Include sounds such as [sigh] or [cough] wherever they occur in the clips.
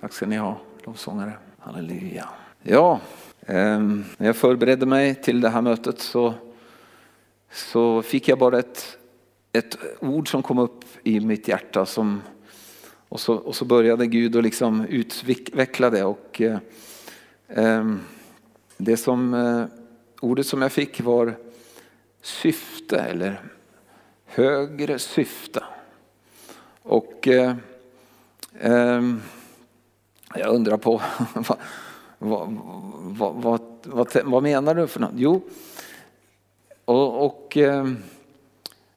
Tack ska ni ha, lovsångare. Halleluja. Ja, eh, när jag förberedde mig till det här mötet så, så fick jag bara ett, ett ord som kom upp i mitt hjärta. Som, och, så, och så började Gud att liksom utveckla det. Och, eh, ehm, det som, eh, ordet som jag fick var syfte eller högre syfte. Och eh, eh, jag undrar på [laughs] vad, vad, vad, vad, vad, menar du för något? Jo, och, och eh,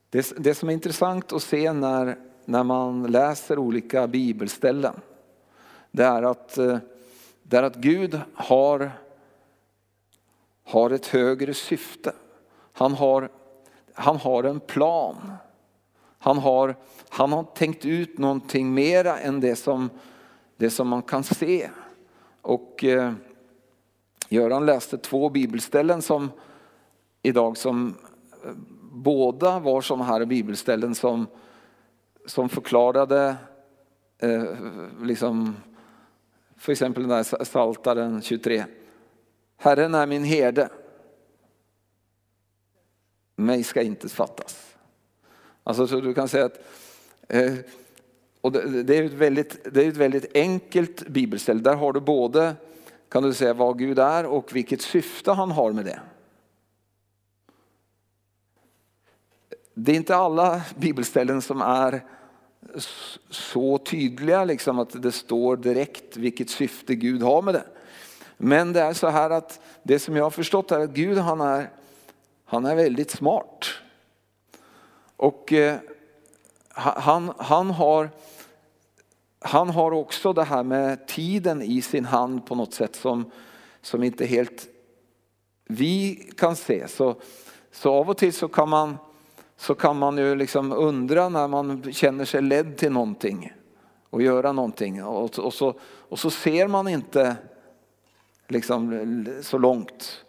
det, det som är intressant att se när, när man läser olika bibelställen det är att, eh, det är att Gud har, har ett högre syfte. Han har, han har en plan. Han har, han har tänkt ut någonting mera än det som, det som man kan se. Och eh, Göran läste två bibelställen som idag som eh, båda var sådana här bibelställen som, som förklarade eh, liksom, för exempel den där Saltaren 23. Herren är min herde. Mig ska inte fattas. Alltså så du kan säga att eh, och det, är ett väldigt, det är ett väldigt enkelt bibelställe. Där har du både kan du säga vad Gud är och vilket syfte han har med det. Det är inte alla bibelställen som är så tydliga liksom att det står direkt vilket syfte Gud har med det. Men det är så här att det som jag har förstått är att Gud han är, han är väldigt smart. Och eh, han, han, har, han har också det här med tiden i sin hand på något sätt som, som inte helt vi kan se. Så, så av och till så kan man, så kan man ju liksom undra när man känner sig ledd till någonting och göra någonting. Och, och, så, och så ser man inte liksom så långt.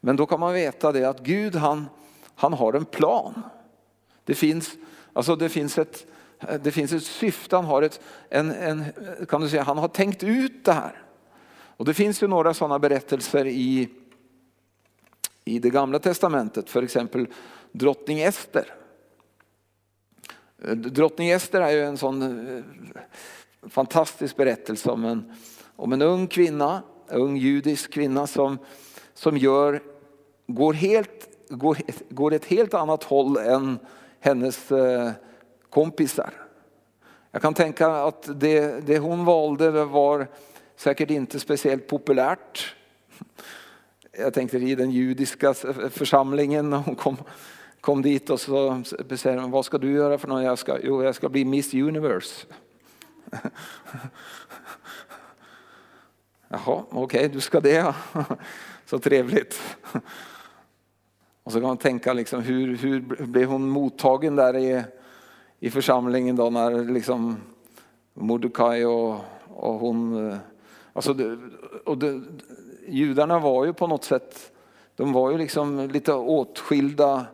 Men då kan man veta det att Gud han, han har en plan. Det finns, alltså det finns, ett, Eh, det finns ett syfte, han har, ett, en, en, kan du säga, han har tänkt ut det här. Och det finns ju några sådana berättelser i, i det gamla testamentet, för exempel drottning Ester. Eh, drottning Ester är ju en sån eh, fantastisk berättelse om en, om en ung kvinna, en ung judisk kvinna som, som gör, går, helt, går, går ett helt annat håll än hennes eh, kompisar. Jag kan tänka att det, det hon valde var säkert inte speciellt populärt. Jag tänkte i den judiska församlingen när hon kom, kom dit och så säger hon, vad ska du göra för något? Jag ska, jo, jag ska bli Miss Universe. [laughs] Jaha, okej, okay, du ska det. [laughs] Så trevligt. Och så kan man tänka liksom, hur, hur blev hon mottagen där i, i församlingen då när liksom Mordecai och, och hon, eh, alltså det, och det, judarna var ju på något sätt, de var ju liksom lite åtskilda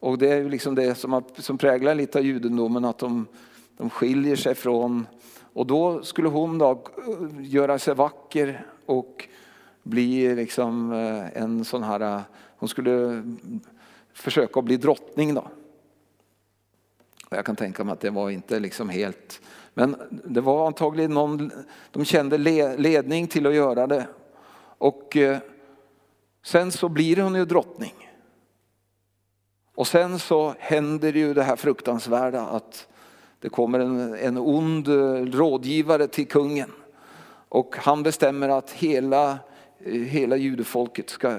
och det är ju liksom det som, som präglar lite av judendomen att de, de skiljer sig från och då skulle hon då göra sig vacker och bli liksom eh, en sån här eh, hon skulle försöka bli drottning då. Och jag kan tänka mig att det var inte liksom helt, men det var antagligen någon, de kände ledning till att göra det. Och eh, sen så blir hon ju drottning. Och sen så händer ju det här fruktansvärda att det kommer en, en ond eh, rådgivare till kungen. Och han bestämmer att hela, eh, hela judefolket ska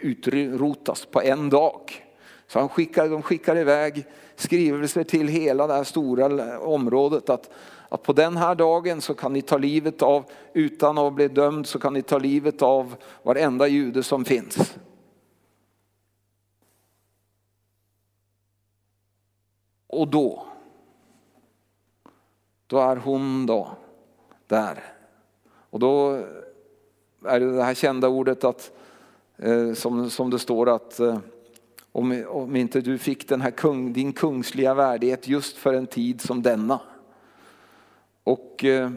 utrotas på en dag. Så han skickar, de skickar iväg skrivelser till hela det här stora området att, att på den här dagen så kan ni ta livet av, utan att bli dömd, så kan ni ta livet av varenda jude som finns. Och då, då är hon då där. Och då är det det här kända ordet att eh, som, som det står att eh, om, om inte du fick den här kung, din kungsliga värdighet just för en tid som denna. Och eh,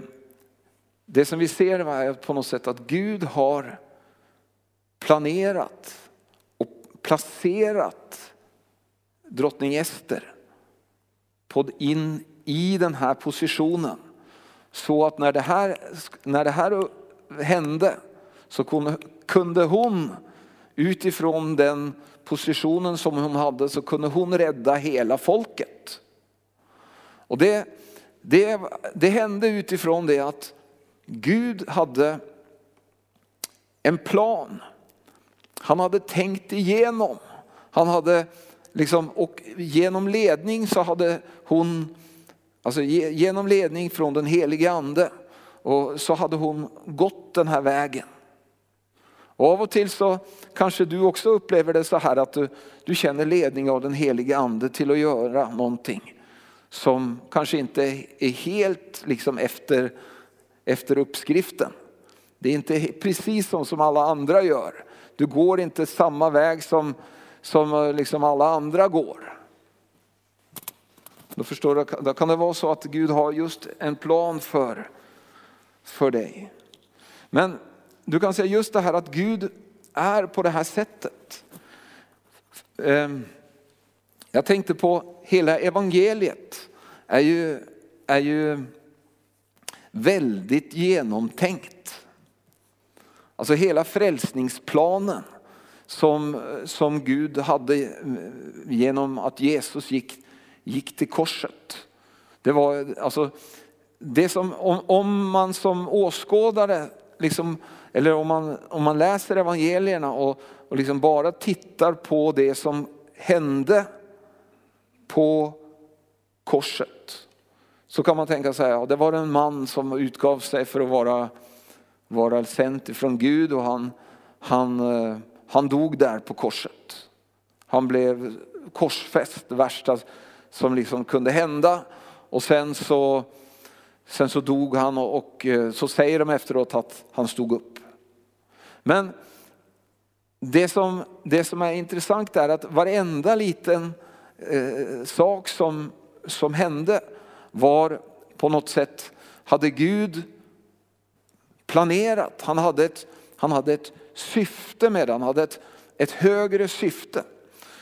det som vi ser är på något sätt att Gud har planerat och placerat drottning Ester in i den här positionen. Så att när det här, när det här hände så kunde hon utifrån den positionen som hon hade så kunde hon rädda hela folket. Och det, det, det hände utifrån det att Gud hade en plan. Han hade tänkt igenom. Han hade liksom, och genom ledning så hade hon, alltså genom ledning från den helige ande, och så hade hon gått den här vägen. Och av och till så kanske du också upplever det så här att du, du känner ledning av den helige ande till att göra någonting som kanske inte är helt liksom efter, efter uppskriften. Det är inte precis som, som alla andra gör. Du går inte samma väg som, som eh, liksom alla andra går. Då förstår du, då kan det vara så att Gud har just en plan för, för dig. Men du kan säga just det här att Gud är på det här sättet. Ehm, jag tänkte på hela evangeliet är ju, är ju väldigt genomtänkt. Alltså hela frälsningsplanen som, som Gud hade eh, genom att Jesus gick, gick till korset. Det var alltså det som, om, om man som åskådare liksom eller om man, om man läser evangelierna och, och liksom bara tittar på det som hände på korset. Så kan man tänka sig, ja, det var en man som utgav sig för att vara, vara sänd från Gud och han, han, eh, han dog där på korset. Han blev korsfäst, det värsta som liksom kunde hända. Och sen så, sen så dog han och, och eh, så säger de efteråt att han stod upp. Men det som, det som är intressant är att varenda liten eh, sak som, som hände var på något sätt, hade Gud planerat. Han hade ett, han hade ett syfte med det, han hade ett, ett högre syfte.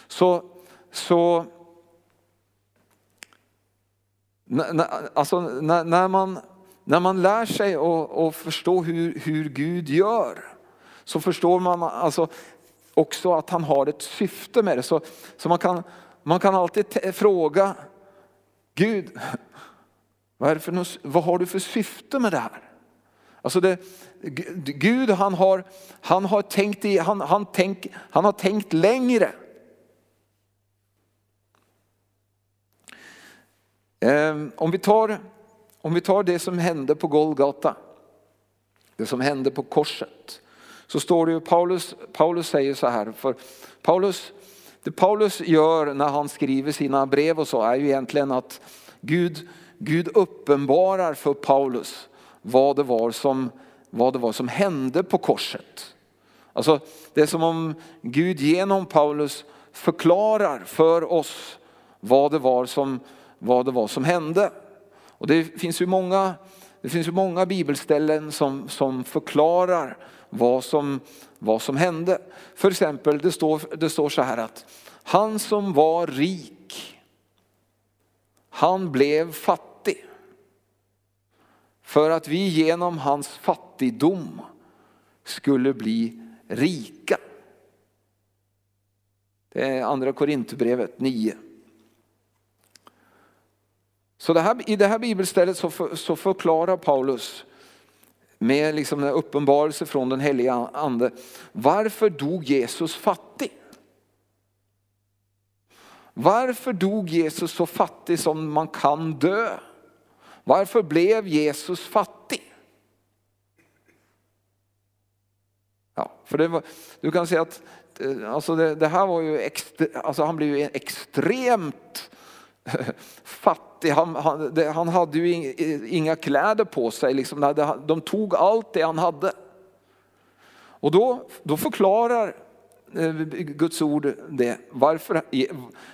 Så, så alltså, när, när, man, när man lär sig att förstå hur, hur Gud gör så förstår man alltså också att han har ett syfte med det. Så, så man, kan, man kan alltid fråga Gud, vad, är det för, vad har du för syfte med det här? Alltså det, Gud han har, han har, tänkt, i, han, han, tänk, han har tänkt längre. Ehm, om vi, tar, om vi tar det som hände på Golgata, det som hände på korset så står det ju, Paulus, Paulus säger så här, för Paulus, det Paulus gör när han skriver sina brev och så är ju egentligen att Gud, Gud uppenbarar för Paulus vad det, var som, vad det var som hände på korset. Alltså, det är som om Gud genom Paulus förklarar för oss vad det var som, vad det var som hände. Och det finns ju många, det finns ju många bibelställen som, som förklarar vad som, vad som hände. För exempel, det står, det står så här att han som var rik, han blev fattig. För att vi genom hans fattigdom skulle bli rika. Det är andra Korinthierbrevet 9. Så det här, i det här bibelstället så, för, så förklarar Paulus med liksom en uppenbarelse från den heliga ande. Varför dog Jesus fattig? Varför dog Jesus så fattig som man kan dö? Varför blev Jesus fattig? Ja, för det var, du kan säga att eh, alltså det, det här var ju extre, alltså han blev ju extremt [laughs] fattig. Han, han, det, han, hade ju inga kläder på sig. Liksom. De tog allt det han hade. Och då, då förklarar eh, Guds ord det. Varför,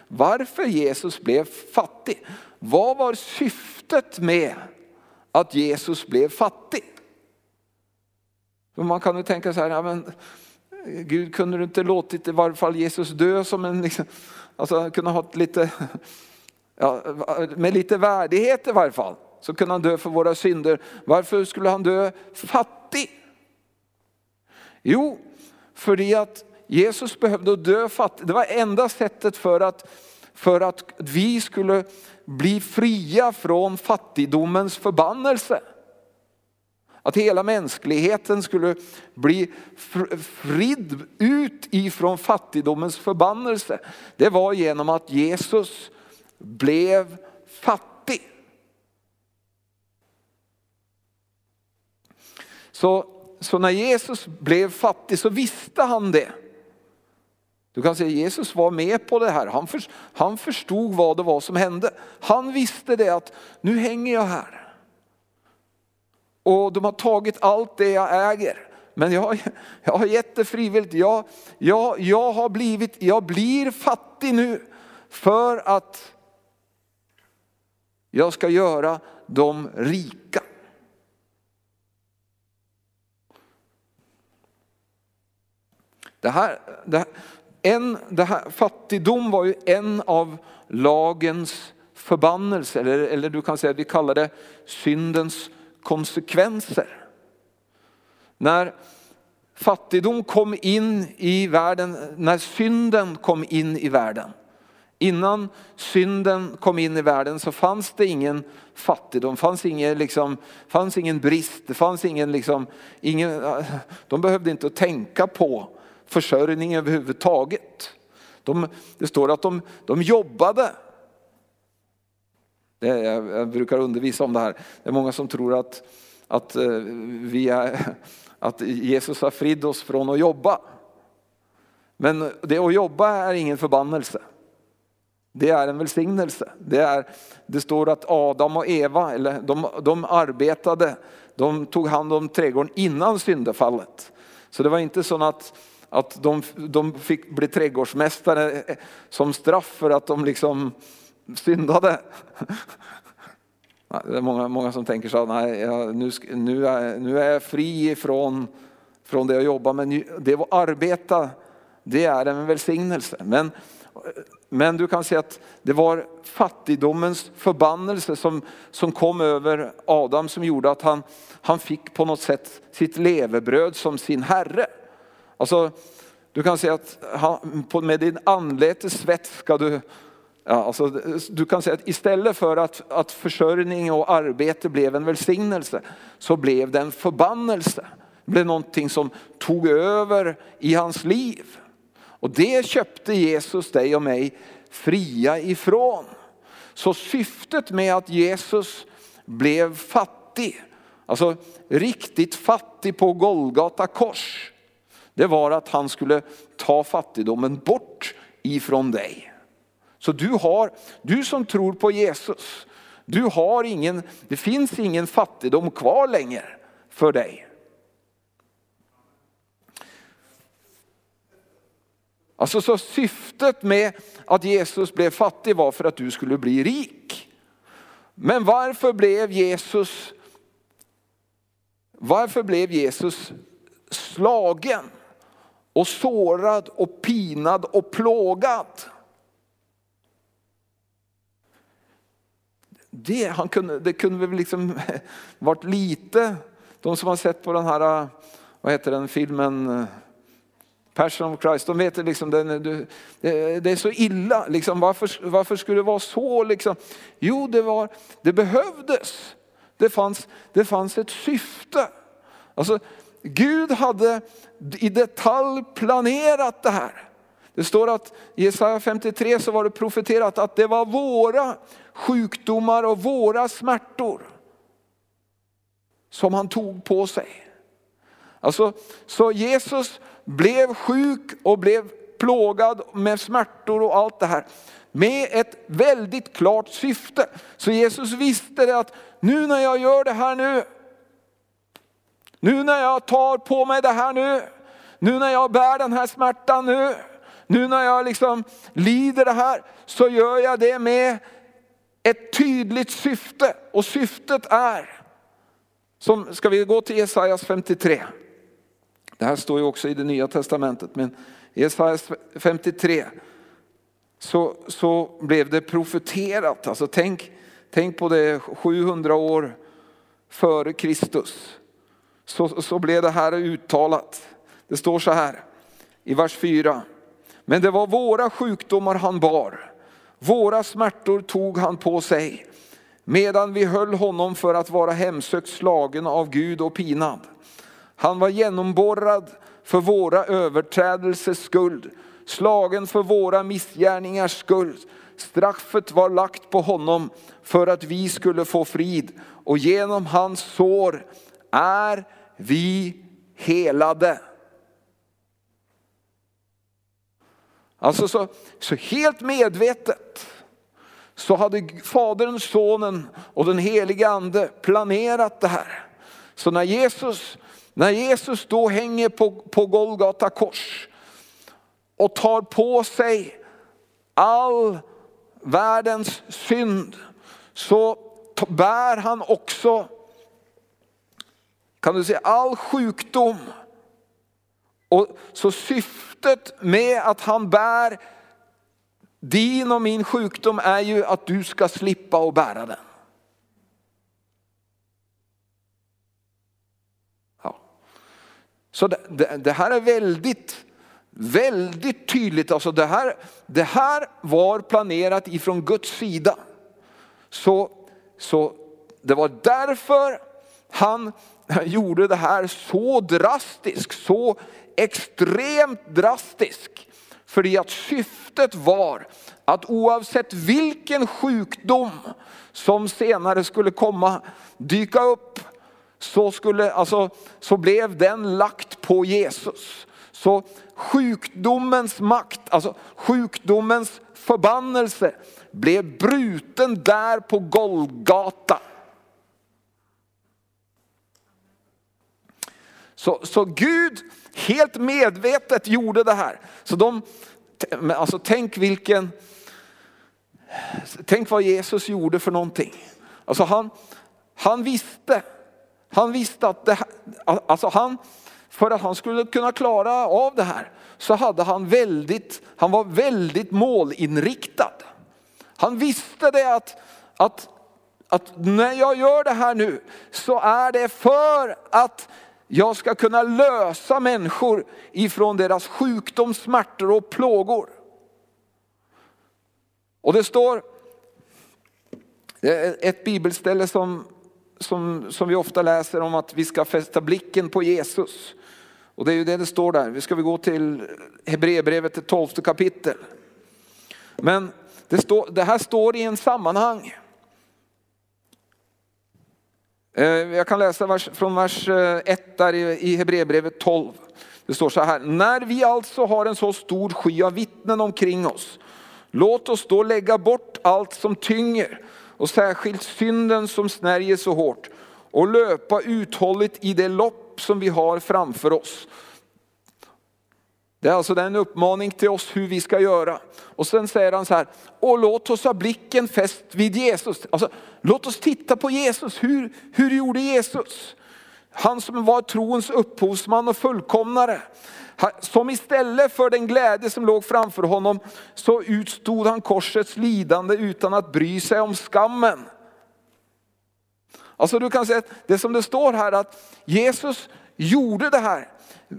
varför Jesus blev fattig. Vad var syftet med att Jesus blev fattig? Man kan ju tänka så här, ja, men, Gud kunde du inte låtit i varje fall Jesus dö som en, liksom, alltså kunna ha lite, ja, med lite värdighet i varje fall. Så kunde han dö för våra synder. Varför skulle han dö fattig? Jo, för att Jesus behövde dö fattig. Det var enda sättet för att, för att vi skulle bli fria från fattigdomens förbannelse. Att hela mänskligheten skulle bli fridd ut ifrån fattigdomens förbannelse. Det var genom att Jesus blev fattig. Så, så när Jesus blev fattig så visste han det. Du kan säga Jesus var med på det här. Han, för, han förstod vad det var som hände. Han visste det att nu hänger jag här. Och de har tagit allt det jag äger. Men jag, jag har gett det frivilligt. Jag, jag, jag har blivit, jag blir fattig nu för att jag ska göra dem rika. Det här, det här, en, det här, fattigdom var ju en av lagens förbannelser, eller, eller du kan säga vi kallar det syndens konsekvenser. När fattigdom kom in i världen, när synden kom in i världen. Innan synden kom in i världen så fanns det ingen fattigdom, fanns ingen, liksom, fanns ingen brist, det fanns ingen, liksom, ingen, de behövde inte tänka på försörjning överhuvudtaget. De, det står att de, de jobbade det, jag, jag, brukar undervisa om det här. Det är många som tror att, att, eh, vi är, att Jesus har fritt oss från att jobba. Men det att jobba är ingen förbannelse. Det är en välsignelse. Det, är, det står att Adam och Eva, eller de, de arbetade, de tog hand om trädgården innan syndafallet. Så det var inte så att, att de, de fick bli trädgårdsmästare eh, som straff för att de liksom syndade. [laughs] Det är många, många som tänker så nej, jag, nu, nu, är, nu är jag fri från, från det jag jobbar med. Det att arbeta, det är en välsignelse. Men, men du kan säga att det var fattigdomens förbannelse som, som kom över Adam som gjorde att han, han fick på något sätt sitt levebröd som sin herre. Alltså, du kan säga att han, med din anletes svett ska du Ja, alltså, du kan säga att istället för att, att försörjning och arbete blev en välsignelse så blev det en förbannelse. Det blev någonting som tog över i hans liv. Och det köpte Jesus dig och mig fria ifrån. Så syftet med att Jesus blev fattig, alltså riktigt fattig på Golgata kors, det var att han skulle ta fattigdomen bort ifrån dig. Så du, har, du som tror på Jesus, du har ingen, det finns ingen fattigdom kvar längre för dig. Alltså så syftet med att Jesus blev fattig var för att du skulle bli rik. Men varför blev Jesus, varför blev Jesus slagen och sårad och pinad och plågad? det, han kunde, det kunde väl liksom [laughs] varit lite, de som har sett på den här, vad heter den filmen, Passion of Christ, de vet liksom, det, det, är så illa, liksom, varför, varför skulle det vara så? Liksom? Jo, det, var, det behövdes. Det fanns, det fanns ett syfte. Alltså, Gud hade i detalj planerat det här. Det står att i Jesaja 53 så var det profeterat att det var våra sjukdomar och våra smärtor som han tog på sig. Alltså, så Jesus blev sjuk och blev plågad med smärtor och allt det här. Med ett väldigt klart syfte. Så Jesus visste det att nu när jag gör det här nu, nu när jag tar på mig det här nu, nu när jag bär den här smärtan nu, nu när jag liksom lider det här så gör jag det med ett tydligt syfte. Och syftet är, som, ska vi gå till Jesajas 53? Det här står ju också i det nya testamentet. Men i Jesaja 53 så, så blev det profeterat. Alltså tänk, tänk på det 700 år före Kristus. Så, så blev det här uttalat. Det står så här i vers 4. Men det var våra sjukdomar han bar. Våra smärtor tog han på sig. Medan vi höll honom för att vara hemsökt slagen av Gud och pinad. Han var genomborrad för våra överträdelsers skuld, slagen för våra missgärningars skuld. Straffet var lagt på honom för att vi skulle få frid och genom hans sår är vi helade. Alltså så, så helt medvetet så hade Fadern, Sonen och den helige Ande planerat det här. Så när Jesus, när Jesus då hänger på, på Golgata kors och tar på sig all världens synd så bär han också, kan du säga, all sjukdom. Och så syftet med att han bär din och min sjukdom är ju att du ska slippa att bära den. Så det, det, det, här är väldigt, väldigt tydligt. Alltså det, här, det här var planerat ifrån Guds sida. Så, så det var därför han gjorde det här så drastiskt, så extremt drastiskt. För att syftet var att oavsett vilken sjukdom som senare skulle komma dyka upp så, skulle, alltså, så blev den lagt på Jesus. Så sjukdomens makt, alltså sjukdomens förbannelse blev bruten där på Golgata. Så, så Gud helt medvetet gjorde det här. Så de, alltså tänk vilken, tänk vad Jesus gjorde för någonting. Alltså han, han visste, han visste att det här, alltså han, för att han skulle kunna klara av det här så hade han väldigt, han var väldigt målinriktad. Han visste det att, att, att när jag gör det här nu så är det för att jag ska kunna lösa människor ifrån deras sjukdom, smärtor och plågor. Och det står, det är ett bibelställe som, som, som vi ofta läser om att vi ska fästa blicken på Jesus. Och det är ju det det står där. Vi ska vi gå till Hebreerbrevet, det tolfte kapitel. Men det, stå, det här står i en sammanhang. Eh, jag kan läsa vers, från vers eh, 1 där i Hebreerbrevet 12. Det står så här, när vi alltså har en så stor sky av vittnen omkring oss, låt oss då lägga bort allt som tynger och särskilt synden som snärjer så hårt och löpa uthålligt i det lopp som vi har framför oss. Det är alltså en uppmaning till oss hur vi ska göra. Och sen säger han så här, och låt oss ha blicken fäst vid Jesus. Alltså, låt oss titta på Jesus, hur, hur gjorde Jesus? Han som var trons upphovsman och fullkomnare. Som istället för den glädje som låg framför honom så utstod han korsets lidande utan att bry sig om skammen. Alltså du kan säga att det som det står här att Jesus gjorde det här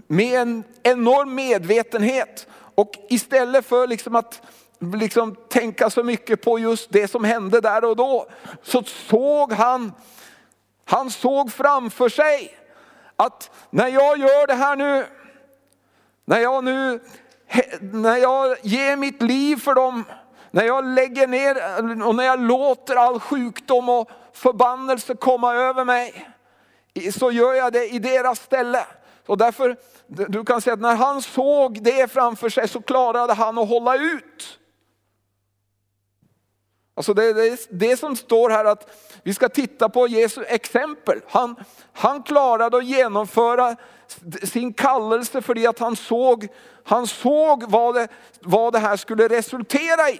med en enorm medvetenhet. Och istället för liksom att liksom tänka så mycket på just det som hände där och då, så såg han, han såg framför sig att när jag gör det här nu, när jag nu, när jag ger mitt liv för dem, när jag lägger ner och när jag låter all sjukdom och förbannelse komma över mig, så gör jag det i deras ställe. Och därför, du kan säga att när han såg det framför sig så klarade han att hålla ut. Alltså det är det som står här att vi ska titta på Jesu exempel. Han, han klarade att genomföra sin kallelse för att han såg, han såg vad, det, vad det här skulle resultera i.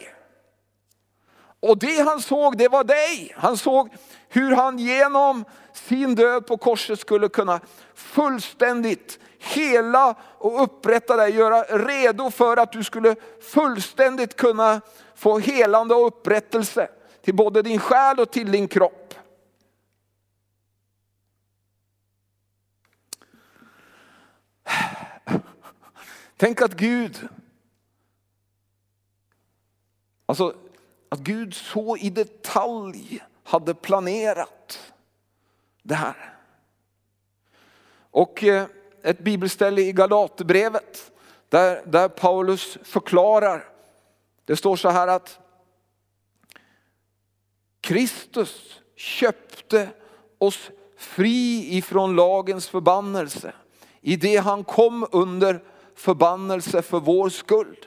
Och det han såg, det var dig. Han såg hur han genom sin död på korset skulle kunna fullständigt hela och upprätta dig, göra redo för att du skulle fullständigt kunna få helande och upprättelse till både din själ och till din kropp. Tänk att Gud, alltså att Gud så i detalj hade planerat det här. Och eh, ett bibelställe i Galaterbrevet där, där Paulus förklarar. Det står så här att Kristus köpte oss fri ifrån lagens förbannelse i det han kom under förbannelse för vår skuld.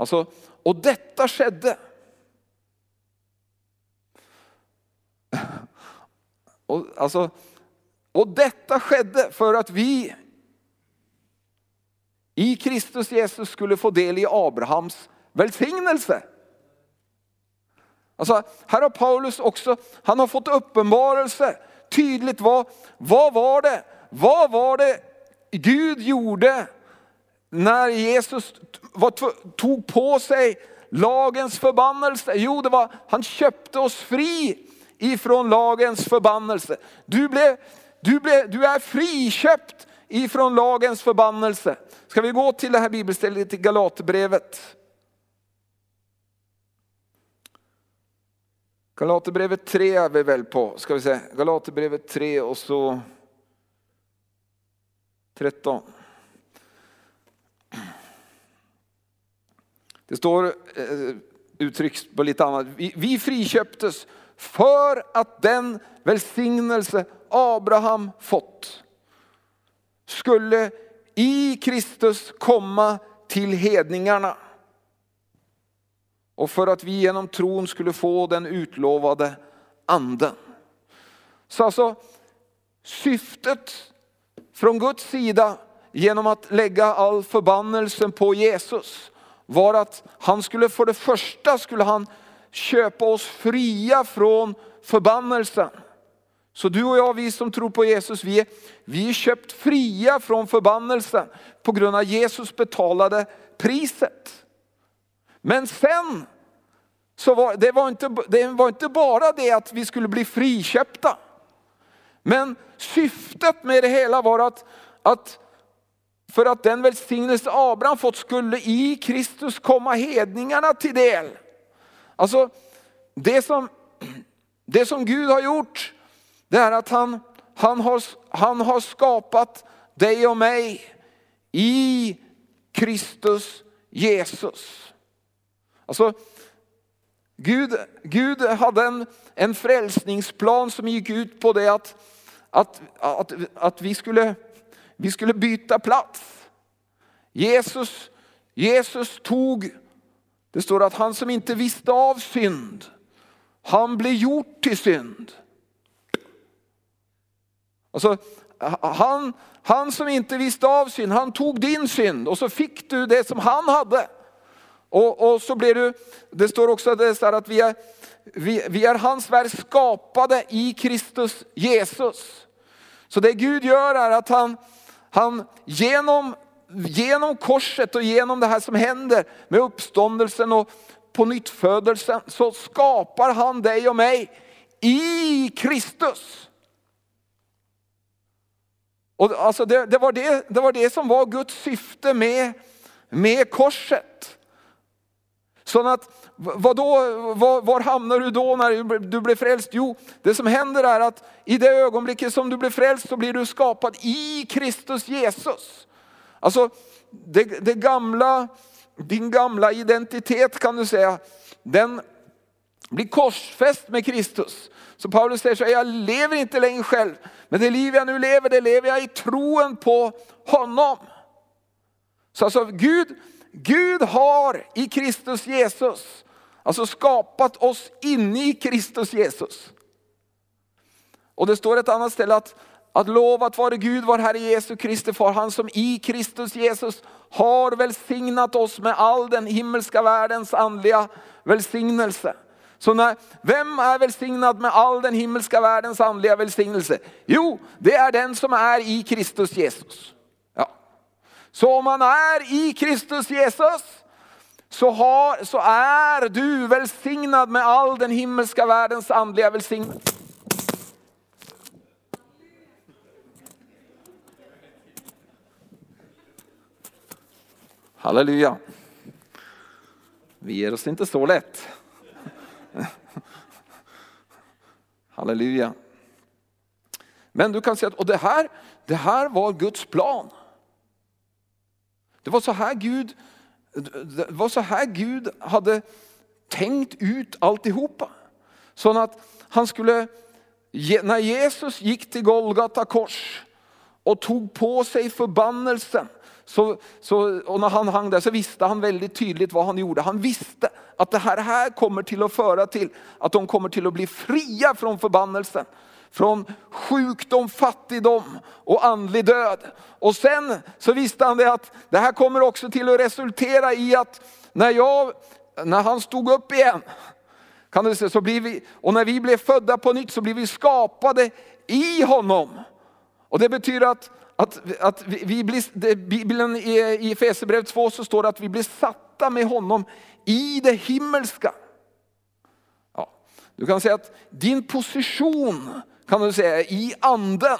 Alltså, och detta skedde. Och, alltså, och detta skedde för att vi i Kristus Jesus skulle få del i Abrahams välsignelse. Alltså, här har Paulus också, han har fått uppenbarelse tydligt vad, vad var det, vad var det Gud gjorde när Jesus tog på sig lagens förbannelse? Jo, det var, han köpte oss fri ifrån lagens förbannelse. Du, blev, du, blev, du är friköpt ifrån lagens förbannelse. Ska vi gå till det här bibelstället i Galaterbrevet? Galaterbrevet 3 är vi väl på, ska vi säga. Galaterbrevet 3 och så 13. Det står eh, uttryckt på lite annat. Vi, vi friköptes för att den välsignelse Abraham fått skulle i Kristus komma till hedningarna. Och för att vi genom tron skulle få den utlovade anden. Så alltså syftet från Guds sida genom att lägga all förbannelsen på Jesus var att han skulle för det första skulle han köpa oss fria från förbannelsen. Så du och jag, vi som tror på Jesus, vi är, vi är köpt fria från förbannelsen på grund av Jesus betalade priset. Men sen, så var, det, var inte, det var inte bara det att vi skulle bli friköpta. Men syftet med det hela var att, att för att den välsignelse Abraham fått skulle i Kristus komma hedningarna till del. Alltså det som, det som Gud har gjort, det är att han, han, har, han har skapat dig och mig i Kristus Jesus. Alltså, Gud, Gud hade en, en frälsningsplan som gick ut på det att, att, att, att vi, skulle, vi skulle byta plats. Jesus, Jesus tog det står att han som inte visste av synd, han blev gjort till synd. Alltså, han, han som inte visste av synd, han tog din synd och så fick du det som han hade. Och, och så blir du, det står också det att vi är, vi, vi är hans verk skapade i Kristus Jesus. Så det Gud gör är att han, han genom genom korset och genom det här som händer med uppståndelsen och på nyttfödelsen så skapar han dig och mig i Kristus. Och alltså det, det, var det, det var det som var Guds syfte med, med korset. Så att, vad då, var, var, hamnar du då när du blir frälst? Jo, det som händer är att i det ögonblicket som du blir frälst så blir du skapad i Kristus Jesus. Alltså det, det gamla, din gamla identitet kan du säga, den blir korsfäst med Kristus. Så Paulus säger så här, jag lever inte längre själv, men det liv jag nu lever, det lever jag i troen på honom. Så alltså Gud, Gud har i Kristus Jesus, alltså skapat oss inne i Kristus Jesus. Och det står ett annat ställe att, att lovat vare Gud, vår Herre Jesu Kristi far, han som i Kristus Jesus har välsignat oss med all den himmelska världens andliga välsignelse. Så när, vem är välsignad med all den himmelska världens andliga välsignelse? Jo, det är den som är i Kristus Jesus. Så om man är i Kristus Jesus så, har, så är du välsignad med all den himmelska världens andliga välsignelse. Halleluja. Vi ger oss inte så lätt. Halleluja. Men du kan säga att och det, här, det här var Guds plan. Det var så här Gud, det var så här Gud hade tänkt ut alltihopa. Så att han skulle, när Jesus gick till Golgata kors och tog på sig förbannelsen så, så, och när han hang där så visste han väldigt tydligt vad han gjorde. Han visste att det här, här kommer till att föra till att de kommer till att bli fria från förbannelsen. Från sjukdom, fattigdom och andlig död. Och sen så visste han det att det här kommer också till att resultera i att när, jag, när han stod upp igen, kan du se, så blir vi, och när vi blev födda på nytt så blir vi skapade i honom. Och det betyder att att, att vi, vi blir, Bibeln i Efesierbrevet 2 så står det att vi blir satta med honom i det himmelska. Ja, du kan säga att din position kan du säga i anden.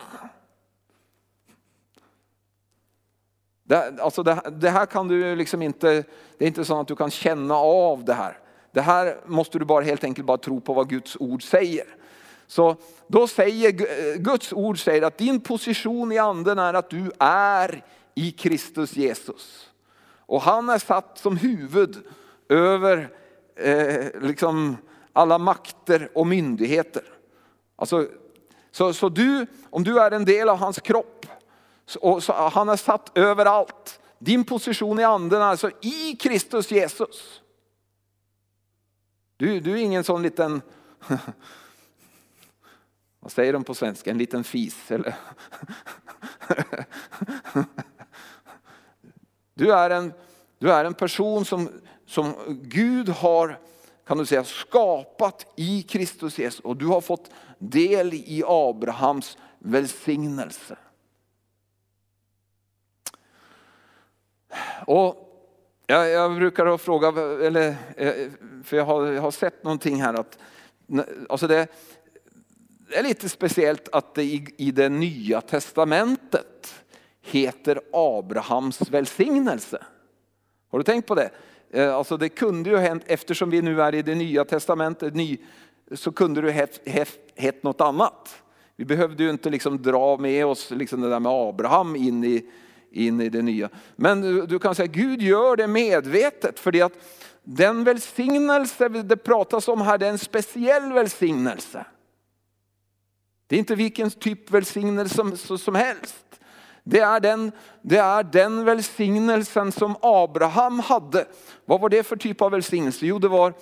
Det, alltså det, det, här kan du liksom inte, det är inte så att du kan känna av det här. Det här måste du bara helt enkelt bara tro på vad Guds ord säger. Så då säger eh, Guds ord säger att din position i anden är att du är i Kristus Jesus. Och han är satt som huvud över eh, liksom alla makter och myndigheter. Alltså, så, så du, om du är en del av hans kropp, så, så han är satt överallt. Din position i anden är alltså i Kristus Jesus. Du, du är ingen sån liten [laughs] Vad säger de på svenska? En liten fis? Eller? Du är en, du är en person som, som Gud har kan du säga, skapat i Kristus Jesus och du har fått del i Abrahams välsignelse. Och jag, jag brukar fråga, eller, eh, för jag har, jag har sett någonting här att alltså det, det är lite speciellt att det i, i det nya testamentet heter Abrahams välsignelse. Har du tänkt på det? Eh, alltså det kunde ju hänt, eftersom vi nu är i det nya testamentet, ny, så kunde det hett, hett, hett något annat. Vi behövde ju inte liksom dra med oss liksom det där med Abraham in i, in i det nya. Men du, du kan säga att Gud gör det medvetet för att den välsignelse det pratas om här, det är en speciell välsignelse. Det är inte vilken typ välsignelse som, som helst. Det är, den, det är den välsignelsen som Abraham hade. Vad var det för typ av välsignelse? Jo, det var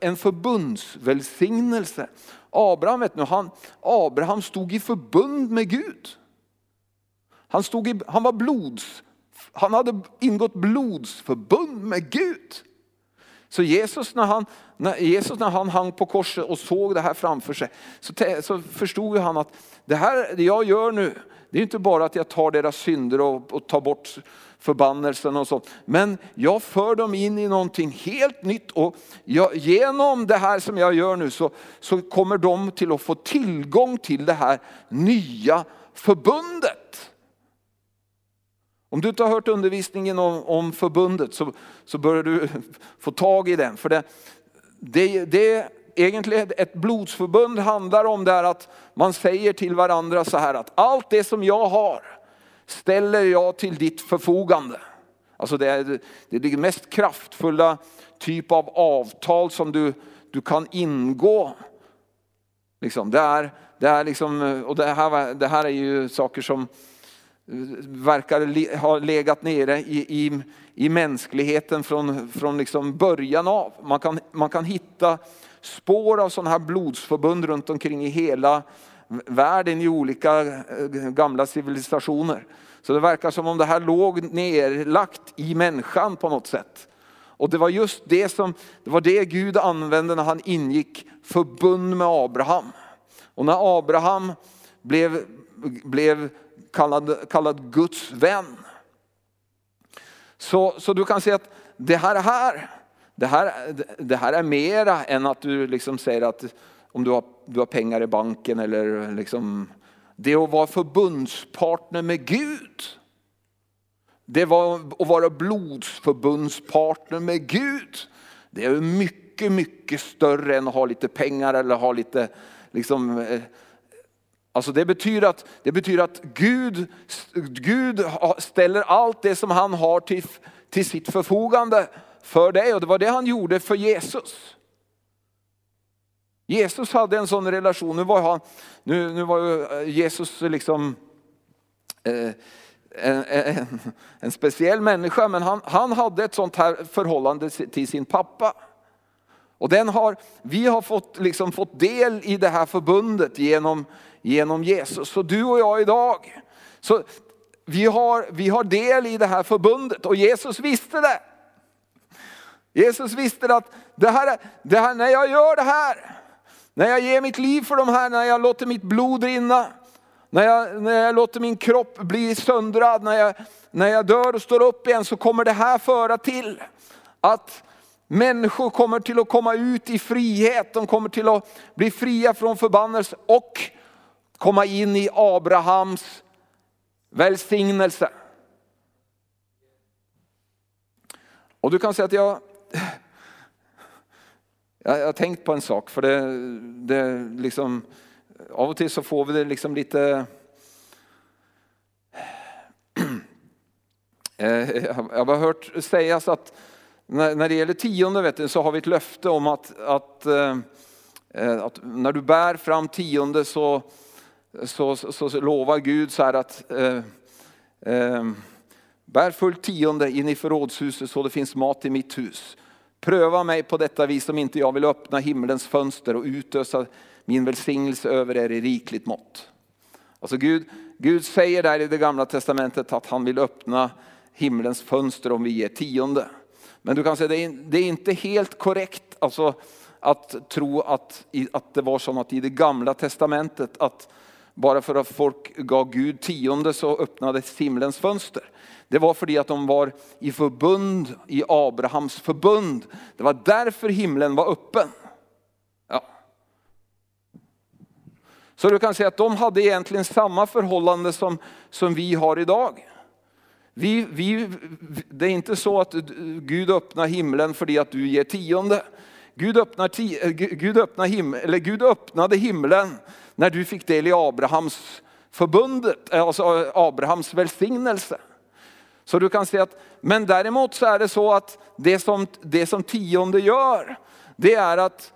en förbundsvälsignelse. Abraham, vet nu, han, Abraham stod i förbund med Gud. Han, stod i, han, var blods, han hade ingått blodsförbund med Gud. Så Jesus när, han, när Jesus när han hang på korset och såg det här framför sig så, så förstod han att det här det jag gör nu, det är inte bara att jag tar deras synder och, och tar bort förbannelsen och sånt. Men jag för dem in i någonting helt nytt och jag, genom det här som jag gör nu så, så kommer de till att få tillgång till det här nya förbundet. Om du inte har hört undervisningen om, om förbundet så, så bör du [laughs] få tag i den. För det, det, det egentligen ett blodsförbund handlar om det här att man säger till varandra så här att allt det som jag har ställer jag till ditt förfogande. Alltså det är det, är det mest kraftfulla typ av avtal som du, du kan ingå. Liksom, det, är, det, är liksom, och det, här, det här är ju saker som verkar ha legat nere i, i, i mänskligheten från, från liksom början av. Man kan, man kan hitta spår av sådana här blodsförbund runt omkring i hela världen i olika eh, gamla civilisationer. Så det verkar som om det här låg nerlagt i människan på något sätt. Och det var just det som, det var det Gud använde när han ingick förbund med Abraham. Och när Abraham blev, blev kallad, kallad Guds vän. Så, så du kan se att det här, här, det här, det här är mera än att du liksom säger att om du har, du har pengar i banken eller liksom, det är att vara förbundspartner med Gud. Det var att vara blodsförbundspartner med Gud. Det är mycket, mycket större än att ha lite pengar eller ha lite, liksom, eh, alltså det betyder att, det betyder att Gud, Gud ställer allt det som han har till, till sitt förfogande för dig och det var det han gjorde för Jesus. Jesus hade en sån relation, nu var, han, nu, nu var ju eh, Jesus liksom eh, en, en, en, speciell människa, men han, han hade ett sånt här förhållande till sin pappa. Och den har, vi har fått, liksom fått del i det här förbundet genom, genom Jesus. Så du och jag idag, så vi har, vi har del i det här förbundet och Jesus visste det. Jesus visste att det här, det här, när jag gör det här, när jag ger mitt liv för de här, när jag låter mitt blod rinna, när jag, när jag låter min kropp bli söndrad, när jag, när jag dör och står upp igen så kommer det här föra till att människor kommer till att komma ut i frihet, de kommer till att bli fria från förbannelse och komma in i Abrahams välsignelse. Och du kan säga att jag, jag har tänkt på en sak, för det, det liksom, av och till så får vi det liksom lite [clears throat] eh, jag har hört sägas att när det gäller tionde vet du, så har vi ett löfte om att, att, eh, att när du bär fram tionde så, så, så, så lovar Gud så här att eh, eh, bär fullt tionde in i förrådshuset så det finns mat i mitt hus. Pröva mig på detta vis om inte jag vill öppna himlens fönster och utösa min välsignelse över er i rikligt mått. Alltså Gud, Gud säger där i det gamla testamentet att han vill öppna himlens fönster om vi ger tionde. Men du kan säga det är, det är inte helt korrekt alltså, att tro att, att det var som att i det gamla testamentet att bara för att folk gav Gud tionde så öppnades himlens fönster. Det var för att de var i förbund, i Abrahams förbund. Det var därför himlen var öppen. Ja. Så du kan säga att de hade egentligen samma förhållande som, som vi har idag. Vi, vi, det är inte så att Gud öppnar himlen för att du ger tionde. Gud, öppnar, eh, Gud, öppnar him, eller Gud öppnade himlen när du fick del i Abrahams förbundet, eh, alltså eh, Abrahams välsignelse. Så du kan säga att, men däremot så är det så att det som, det som tionde gör, det är att,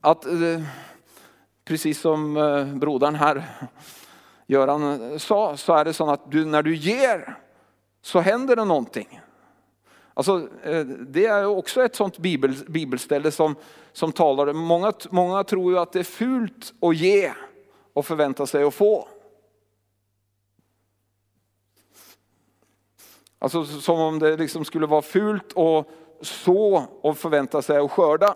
att precis som brodern här, Göran sa, så är det så att du, när du ger så händer det någonting. Alltså, eh, det är också ett sånt bibel, bibelställe som, som talar, många, många tror ju att det är fult att ge och förvänta sig att få. Alltså som om det liksom skulle vara fult att så och förvänta sig att skörda.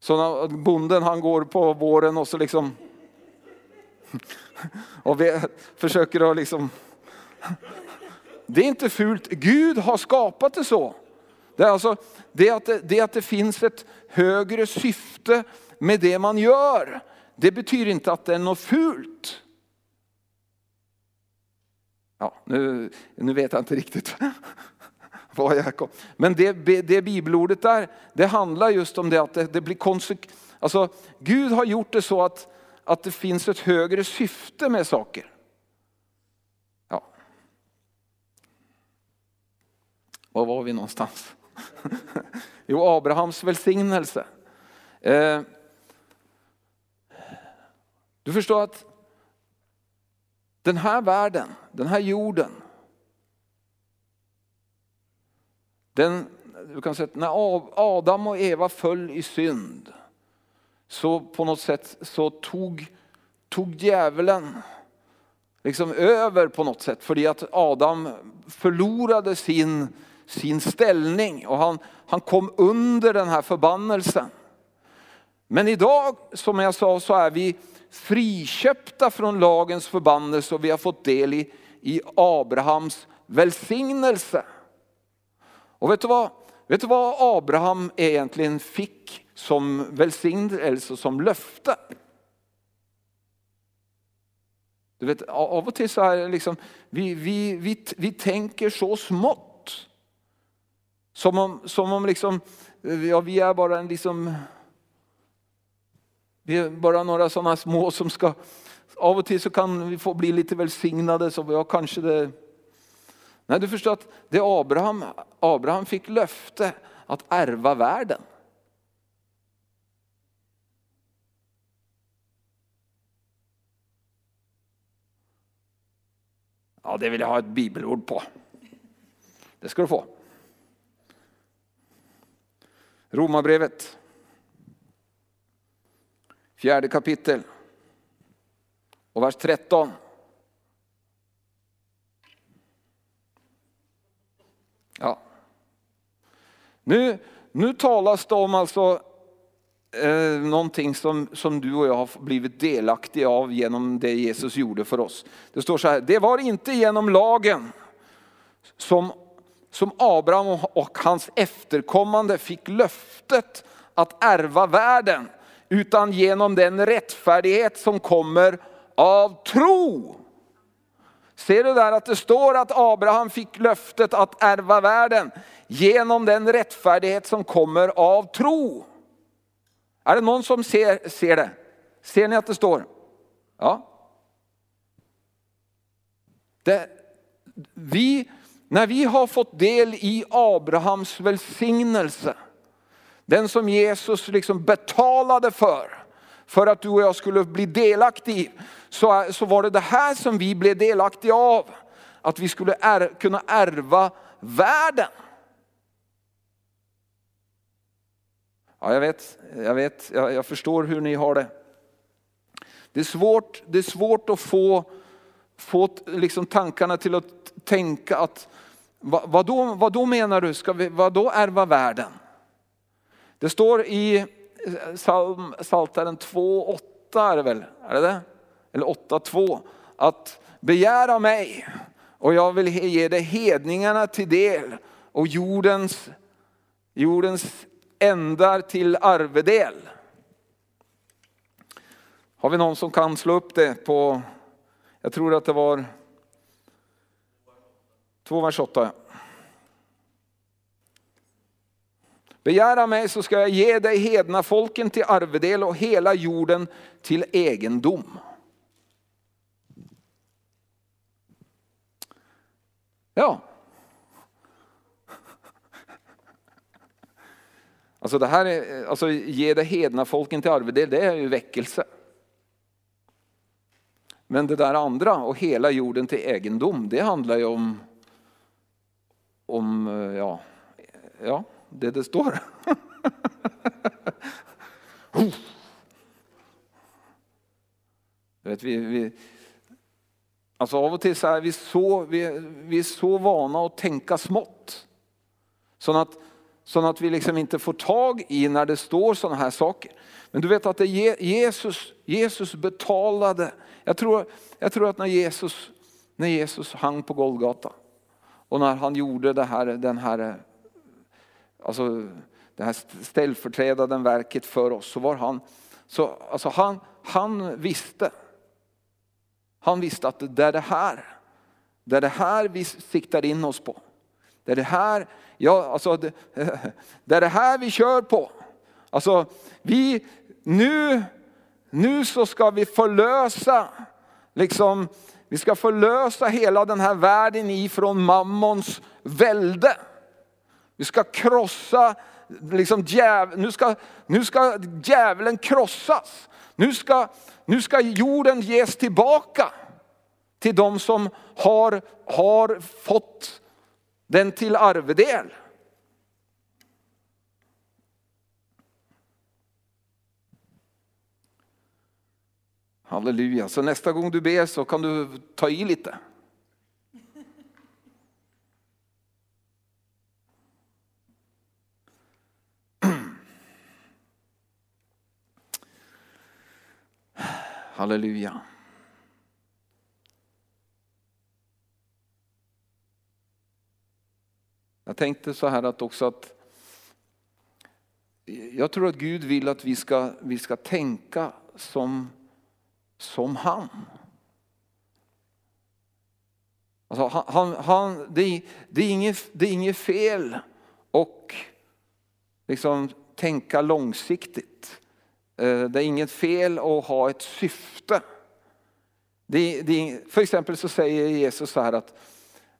Så när bonden han går på våren och så liksom [laughs] och vi försöker att liksom det är inte fult, Gud har skapat det så. Det är, alltså, det, att det, det att det finns ett högre syfte med det man gör. Det betyder inte att det är något fult. Ja, nu, nu vet jag inte riktigt [laughs] vad jag kom. Men det, det bibelordet där, det handlar just om det att det, det blir konsekvent. Alltså Gud har gjort det så att, att det finns ett högre syfte med saker. Var var vi någonstans? [laughs] jo, Abrahams välsignelse. Eh, du förstår att den här världen, den här jorden, den, du kan säga, att när Adam och Eva föll i synd så på något sätt så tog, tog djävulen liksom över på något sätt. För att Adam förlorade sin, sin ställning och han, han kom under den här förbannelsen. Men idag, som jag sa, så är vi friköpta från lagens förbannelse och vi har fått del i, i Abrahams välsignelse. Och vet du, vad, vet du vad Abraham egentligen fick som välsignelse, som löfte? Du vet, av och till så är det liksom, vi, vi, vi, vi tänker så smått. Som om, som om liksom, eh, ja, vi är bara en liksom, vi är bara några sådana små som ska, av och till så kan vi få bli lite välsignade så jag kanske det. Nej, du förstår att det Abraham, Abraham fick löfte att ärva världen. Ja, det vill jag ha ett bibelord på. Det ska du få. Romarbrevet. Fjärde kapitel. Och vers 13. Ja. Nu, nu talas det om alltså eh, någonting som, som du och jag har blivit delaktiga av genom det Jesus gjorde för oss. Det står så här, det var inte genom lagen som, som Abraham och hans efterkommande fick löftet att ärva världen, utan genom den rättfärdighet som kommer av tro. Ser du där att det står att Abraham fick löftet att ärva världen genom den rättfärdighet som kommer av tro. Är det någon som ser, ser det? Ser ni att det står? Ja. Det, vi, när vi har fått del i Abrahams välsignelse, den som Jesus liksom betalade för, för att du och jag skulle bli delaktiga i, så, så var det det här som vi blev delaktiga av. Att vi skulle är, kunna ärva världen. Ja, jag vet, jag, vet jag, jag, förstår hur ni har det. Det är svårt, det är svårt att få, få liksom tankarna till att tänka att vad, vad, då, vad då menar du, ska vi, vad då ärva världen? Det står i eh, psalm, Psaltaren 2.8 är det väl, är det det? Eller 8.2 att begära mig och jag vill ge dig hedningarna till del och jordens, jordens ändar till arvedel. Har vi någon som kan slå upp det på, jag tror att det var 2 vers 8. Begära mig så ska jag ge dig hedna folken till arvedel och hela jorden till egendom. Ja, Alltså det här är, alltså ge det hedna folken till arvedel, det är ju väckelse. Men det där andra och hela jorden till egendom, det handlar ju om, om eh, ja, ja det det står. [laughs] vet, vi, vi, alltså av och till så är vi så, vi, vi är så vana att tänka smått. Så att så att vi liksom inte får tag i när det står sådana här saker. Men du vet att det Jesus, Jesus betalade. Jag tror, jag tror att när Jesus, när Jesus hang på Golgata och när han gjorde det här, den här, alltså det här ställföreträdande verket för oss så var han, så, alltså han, han visste. Han visste att det är det här, det är det här vi siktar in oss på. Det är det här, ja, alltså, det, [laughs] det är det här vi kör på. Alltså, vi, nu, nu så ska vi förlösa, liksom, vi ska förlösa hela den här världen ifrån mammons välde. Vi ska krossa, liksom djäv, nu, ska, nu ska djävulen krossas. Nu ska, nu ska jorden ges tillbaka till de som har, har fått den till arvedel. Halleluja, så nästa gång du ber så kan du ta i lite. Halleluja. Jag tänkte så här att också att jag tror att Gud vill att vi ska, vi ska tänka som, som han. Alltså han, han, det, är, det, är inget, det är inget fel och liksom tänka långsiktigt. Eh, det är inget fel att ha ett syfte. Det, det, för exempel så säger Jesus så här att,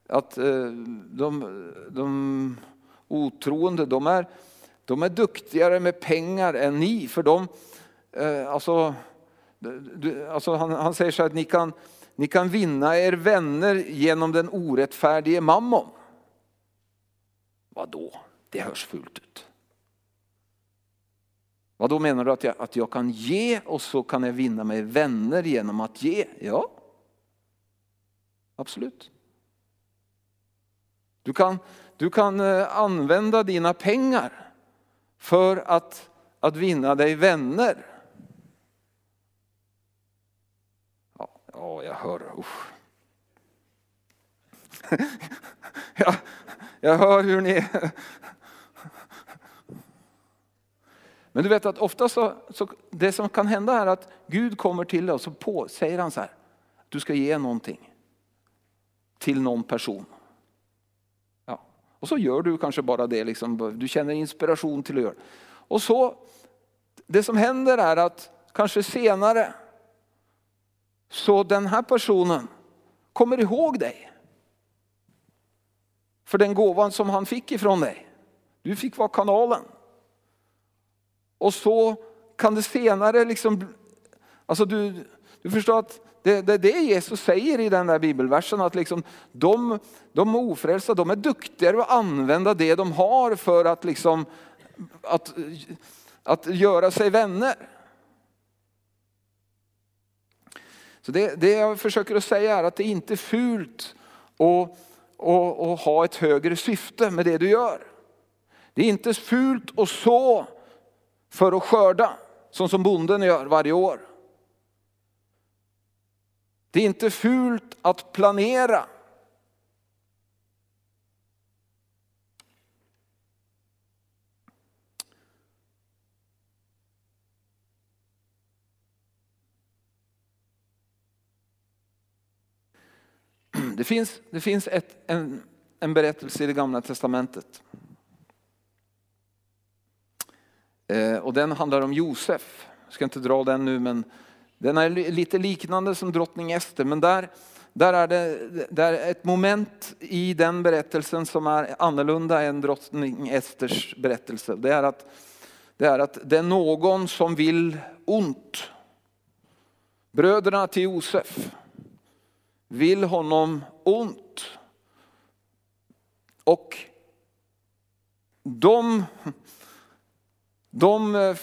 att eh, de, de otroende de är, de är duktigare med pengar än ni. För de, eh, alltså, alltså han, han säger så här att ni kan, ni kan vinna er vänner genom den orättfärdige mammon. Vadå? Det hörs fult ut. Vad då menar du att jag, att jag kan ge och så kan jag vinna mig vänner genom att ge? Ja, absolut. Du kan, du kan eh, använda dina pengar för att, att vinna dig vänner. Ja, jag hör. Usch. [laughs] jag, jag hör hur ni Men du vet att ofta så, så, det som kan hända är att Gud kommer till oss och på, säger han så här, du ska ge någonting till någon person. Ja. Och så gör du kanske bara det, liksom, du känner inspiration till att göra Och så, det som händer är att kanske senare så den här personen kommer ihåg dig. För den gåvan som han fick ifrån dig. Du fick vara kanalen. Och så kan det senare liksom, alltså du, du förstår att det, det är det Jesus säger i den där bibelversen, att liksom de, de ofrälsta, de är duktigare att använda det de har för att, liksom, att, att göra sig vänner. Så det, det jag försöker att säga är att det inte är fult att, att, att ha ett högre syfte med det du gör. Det är inte fult att så för att skörda, som som bonden gör varje år. Det är inte fult att planera. Det finns, det finns ett, en, en berättelse i det gamla testamentet Eh, och den handlar om Josef. Jag ska inte dra den nu men den är lite liknande som drottning Ester. Men där, där är det där är ett moment i den berättelsen som är annorlunda än drottning Esters berättelse. Det är att det är, att det är någon som vill ont. Bröderna till Josef vill honom ont. Och de de eh,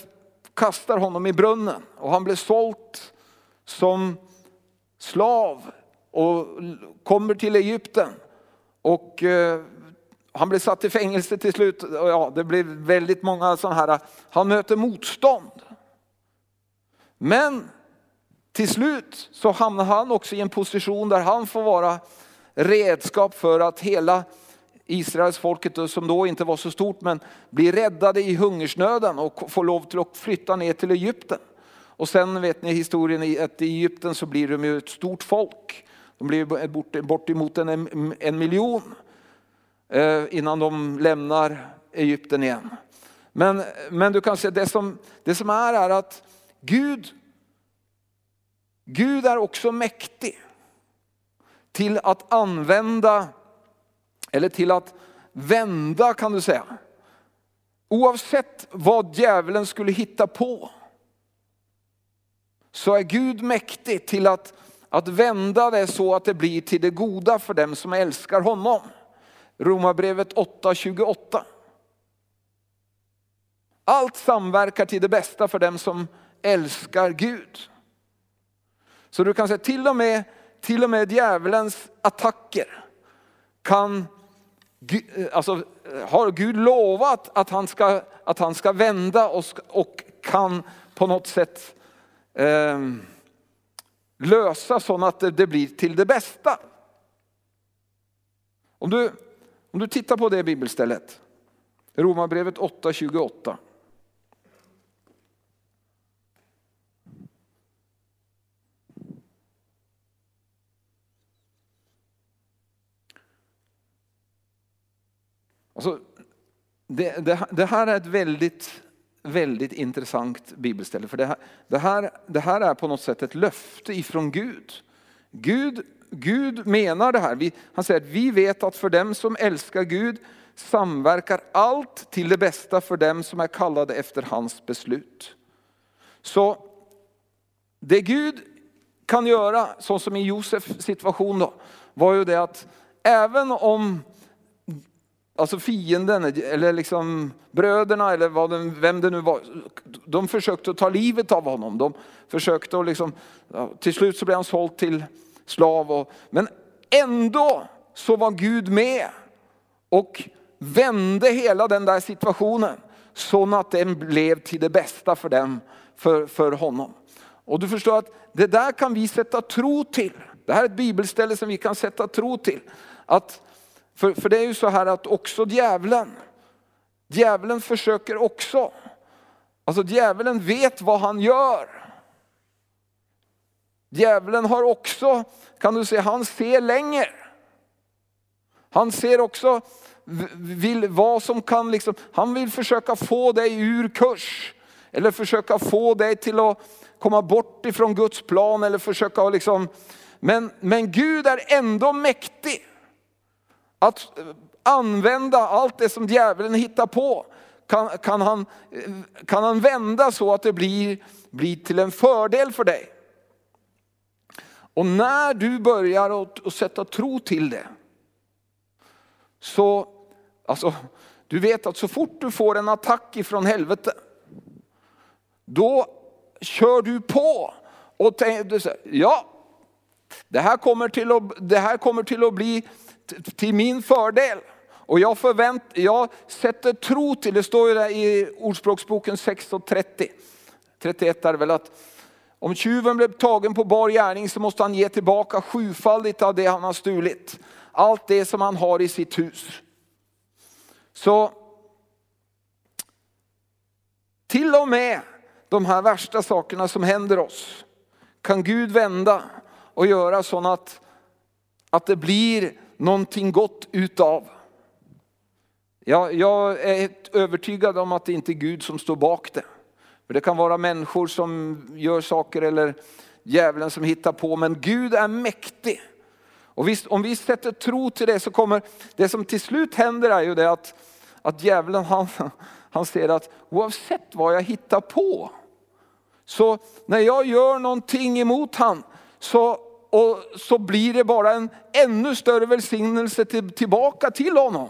kastar honom i brunnen och han blir sålt som slav och kommer till Egypten. Och eh, han blir satt i fängelse till slut. Ja, det blir väldigt många sådana här, han möter motstånd. Men till slut så hamnar han också i en position där han får vara redskap för att hela Israels folket som då inte var så stort men blir räddade i hungersnöden och får lov till att flytta ner till Egypten. Och sen vet ni historien att i Egypten så blir de ju ett stort folk. De blir bort, bortemot en, en miljon eh, innan de lämnar Egypten igen. Men, men du kan se det som, det som är är att Gud, Gud är också mäktig till att använda eller till att vända kan du säga. Oavsett vad djävulen skulle hitta på så är Gud mäktig till att, att vända det så att det blir till det goda för dem som älskar honom. Romarbrevet 8.28. Allt samverkar till det bästa för dem som älskar Gud. Så du kan säga till och med, till och med djävulens attacker kan, eh, alltså, eh, har Gud lovat att han ska, att han ska vända och, och kan på något sätt eh, lösa så att det, det blir till det bästa. Om du, om du tittar på det bibelstället, Romarbrevet 8.28. Alltså, det, det, det, här är ett väldigt, väldigt intressant bibelställe. För det här, det, här, det här är på något sätt ett löfte ifrån Gud. Gud, Gud menar det här. Vi, han säger att vi vet att för dem som älskar Gud samverkar allt till det bästa för dem som är kallade efter hans beslut. Så det Gud kan göra, så som i Josefs situation då, var ju det att även om alltså fienden eller liksom bröderna eller vad den, vem det nu var. De försökte ta livet av honom. De försökte och liksom, till slut så blev han såld till slav. Och, men ändå så var Gud med och vände hela den där situationen så att den blev till det bästa för dem, för, för honom. Och du förstår att det där kan vi sätta tro till. Det här är ett bibelställe som vi kan sätta tro till. Att för, för det är ju så här att också djävulen, djävulen försöker också. Alltså djävulen vet vad han gör. Djävulen har också, kan du säga, han ser längre. Han ser också vill, vad som kan, liksom, han vill försöka få dig ur kurs. Eller försöka få dig till att komma bort ifrån Guds plan. Eller försöka liksom, men, men Gud är ändå mäktig. Att eh, använda allt det som djävulen hittar på kan, kan, han, eh, kan han vända så att det blir, blir till en fördel för dig. Och när du börjar att, att sätta tro till det, så, alltså, du vet att så fort du får en attack ifrån helvete, då kör du på och tänker, ja, det här kommer till att, det här kommer till att bli till min fördel. Och jag, förvänt, jag sätter tro till, det står ju där i Ordspråksboken 16.30, 31 är det väl att om tjuven blev tagen på bar gärning så måste han ge tillbaka sjufaldigt av det han har stulit. Allt det som han har i sitt hus. Så till och med de här värsta sakerna som händer oss kan Gud vända och göra så att, att det blir någonting gott utav. Jag, jag är övertygad om att det inte är Gud som står bak det. För det kan vara människor som gör saker eller djävulen som hittar på. Men Gud är mäktig. Och visst, om vi sätter tro till det så kommer det som till slut händer är ju det att, att djävulen han, han ser att oavsett vad jag hittar på. Så när jag gör någonting emot han så och så blir det bara en ännu större välsignelse till, tillbaka till honom.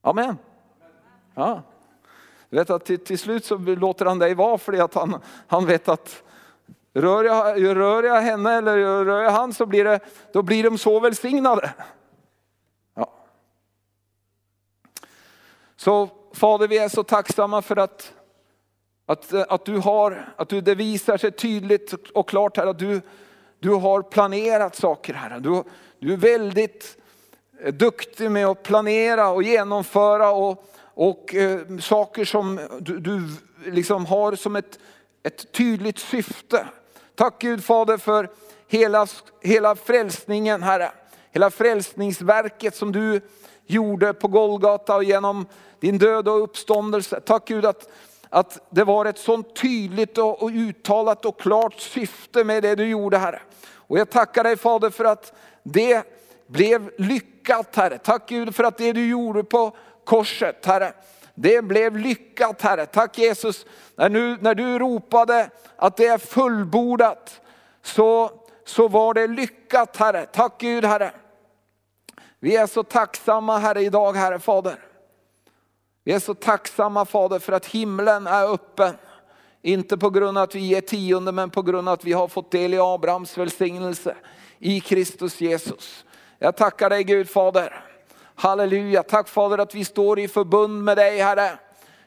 Amen. Ja. Du vet att till, till, slut så låter han dig vara för att han, han vet att rör jag, rör jag henne eller rör jag han så blir, det, då blir de så välsignade. Så Fader, vi är så tacksamma för att, att, att du har, att du, det visar sig tydligt och klart här att du, du har planerat saker här. Du, du är väldigt duktig med att planera och genomföra och, och eh, saker som du, du liksom har som ett, ett tydligt syfte. Tack Gud Fader för hela, hela frälsningen Herre. Hela frälsningsverket som du gjorde på Golgata och genom din död och uppståndelse. Tack Gud att, att det var ett sånt tydligt och, och uttalat och klart syfte med det du gjorde Herre. Och jag tackar dig Fader för att det blev lyckat Herre. Tack Gud för att det du gjorde på korset Herre, det blev lyckat Herre. Tack Jesus, när, nu, när du ropade att det är fullbordat så, så var det lyckat Herre. Tack Gud Herre. Vi är så tacksamma Herre idag Herre Fader. Vi är så tacksamma Fader för att himlen är öppen. Inte på grund av att vi ger tionde men på grund av att vi har fått del i Abrahams välsignelse i Kristus Jesus. Jag tackar dig Gud Fader. Halleluja, tack Fader att vi står i förbund med dig Herre.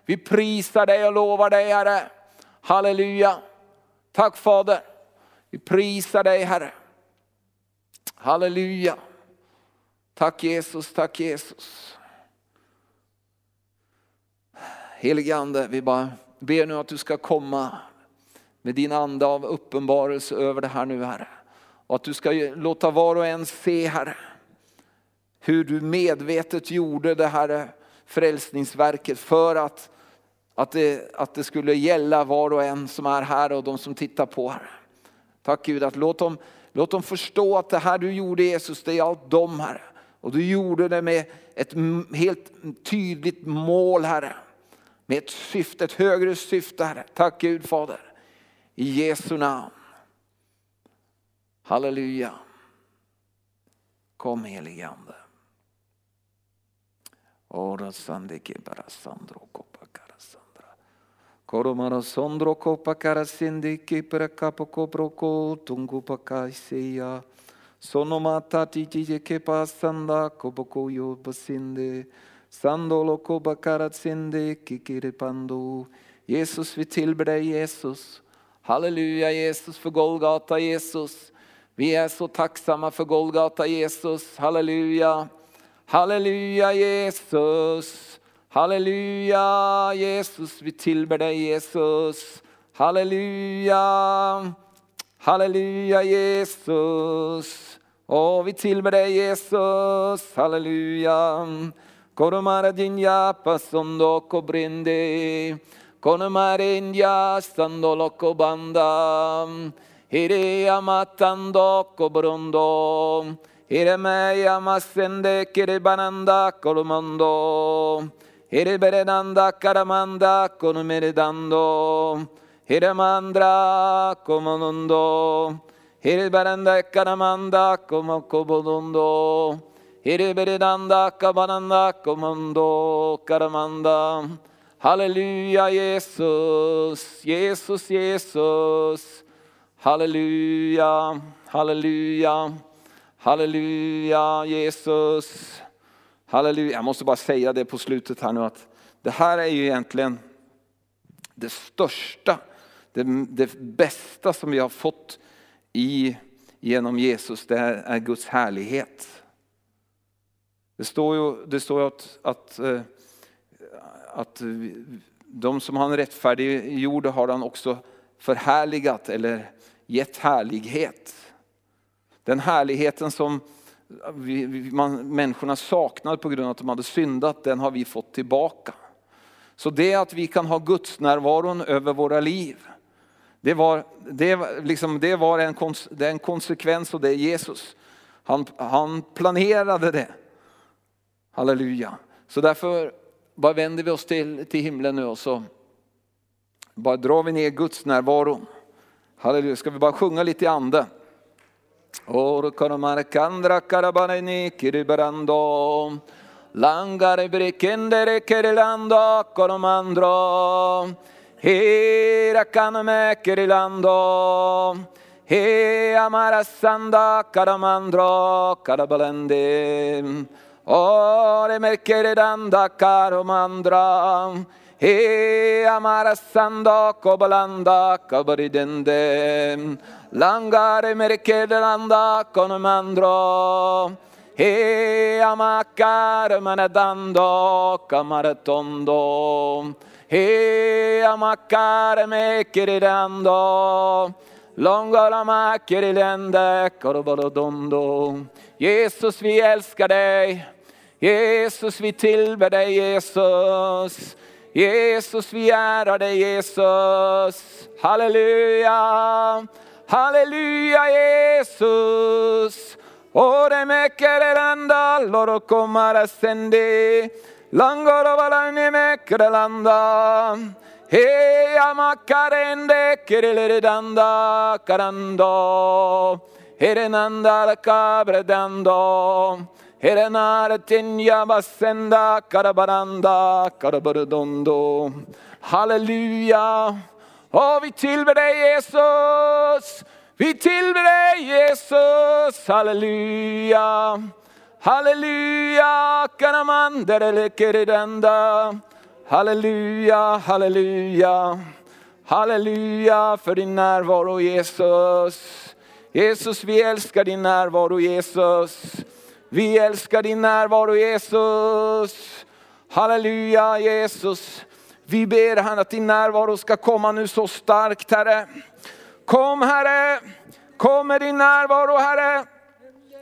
Vi prisar dig och lovar dig Herre. Halleluja. Tack Fader. Vi prisar dig Herre. Halleluja. Tack Jesus, tack Jesus. Helige Ande, vi bara ber nu att du ska komma med din ande av uppenbarelse över det här nu Herre. Och att du ska låta var och en se Herre, hur du medvetet gjorde det här frälsningsverket för att, att, det, att det skulle gälla var och en som är här och de som tittar på Herre. Tack Gud, att låt dem, låt dem förstå att det här du gjorde Jesus, det är allt dem Herre. Och du gjorde det med ett helt tydligt mål Herre. Med ett syfte, ett högre syfte Herre. Tack Gud Fader. I Jesu namn. Halleluja. Kom helige Ande. Ora sandike bara sandro kopa cara sandra. Koromara sandro kopa cara sindike para kapo koproko tungu pakaiseya. Sonomata titi ke pasanda kopoko basinde. Sandolo koba cara pando. Jesus vi tillber dig Jesus. Halleluja Jesus för Golgata Jesus. Vi är så tacksamma för Golgata Jesus. Halleluja. Halleluja Jesus. Halleluja Jesus. Vi tillber dig Jesus. Halleluja. Halleluja Jesus. Och vi tillber dig Jesus, halleluja. Koromara dinja passondo kobrinde. Konomare india standolo kobanda. Hirea matando kobrondo. Hiremeia masende kiribananda kolomondo. Hireberenanda karamanda konomeredando. Hiremandra komondo. Komonondo. Hire berenda Hiribiridanda kabananda komando karamanda. Halleluja Jesus, Jesus, Jesus. Halleluja, halleluja, halleluja Jesus. Halleluja. Jag måste bara säga det på slutet här nu att det här är ju egentligen det största, det, det bästa som vi har fått i, genom Jesus, det är Guds härlighet. Det står ju, det står att, att, eh, att de som han rättfärdiggjorde har han också förhärligat eller gett härlighet. Den härligheten som vi, man, människorna saknade på grund av att de hade syndat, den har vi fått tillbaka. Så det att vi kan ha Guds närvaron över våra liv, det var, det, liksom, det var en, det en konsekvens av det Jesus. Han, han planerade det. Halleluja. Så därför bara vänder vi oss till, till himlen nu och så bara drar vi ner Guds närvaro. Halleluja, ska vi bara sjunga lite i ande? Langare brekendere kerelando koromandro Hera kaname kirilando. He amarasanda karamandro karabalende Ore merkeredanda karomandra He amarasando kobalanda kabaridende Langare merkedelanda konomandro He amakar manadando kamaratondo He amakar mekeridando Långala makerilende korobolodondo Jesus vi älskar dig. Jesus vi tillber dig Jesus. Jesus vi ärar dig Jesus. Halleluja Halleluja Jesus. Ore me kerelanda loro komara sende Langoro valani me kerelanda He amakarende kereledanda karando Herenanda la cabredando Herenare tenja basenda karabaranda karabarudondo. Halleluja. Och vi tillber dig Jesus. Vi tillber dig Jesus. Halleluja. Halleluja. Karamanderelekeredanda. Halleluja, halleluja. Halleluja för din närvaro Jesus. Jesus vi älskar din närvaro Jesus. Vi älskar din närvaro Jesus. Halleluja Jesus. Vi ber han att din närvaro ska komma nu så starkt Herre. Kom Herre, kom med din närvaro Herre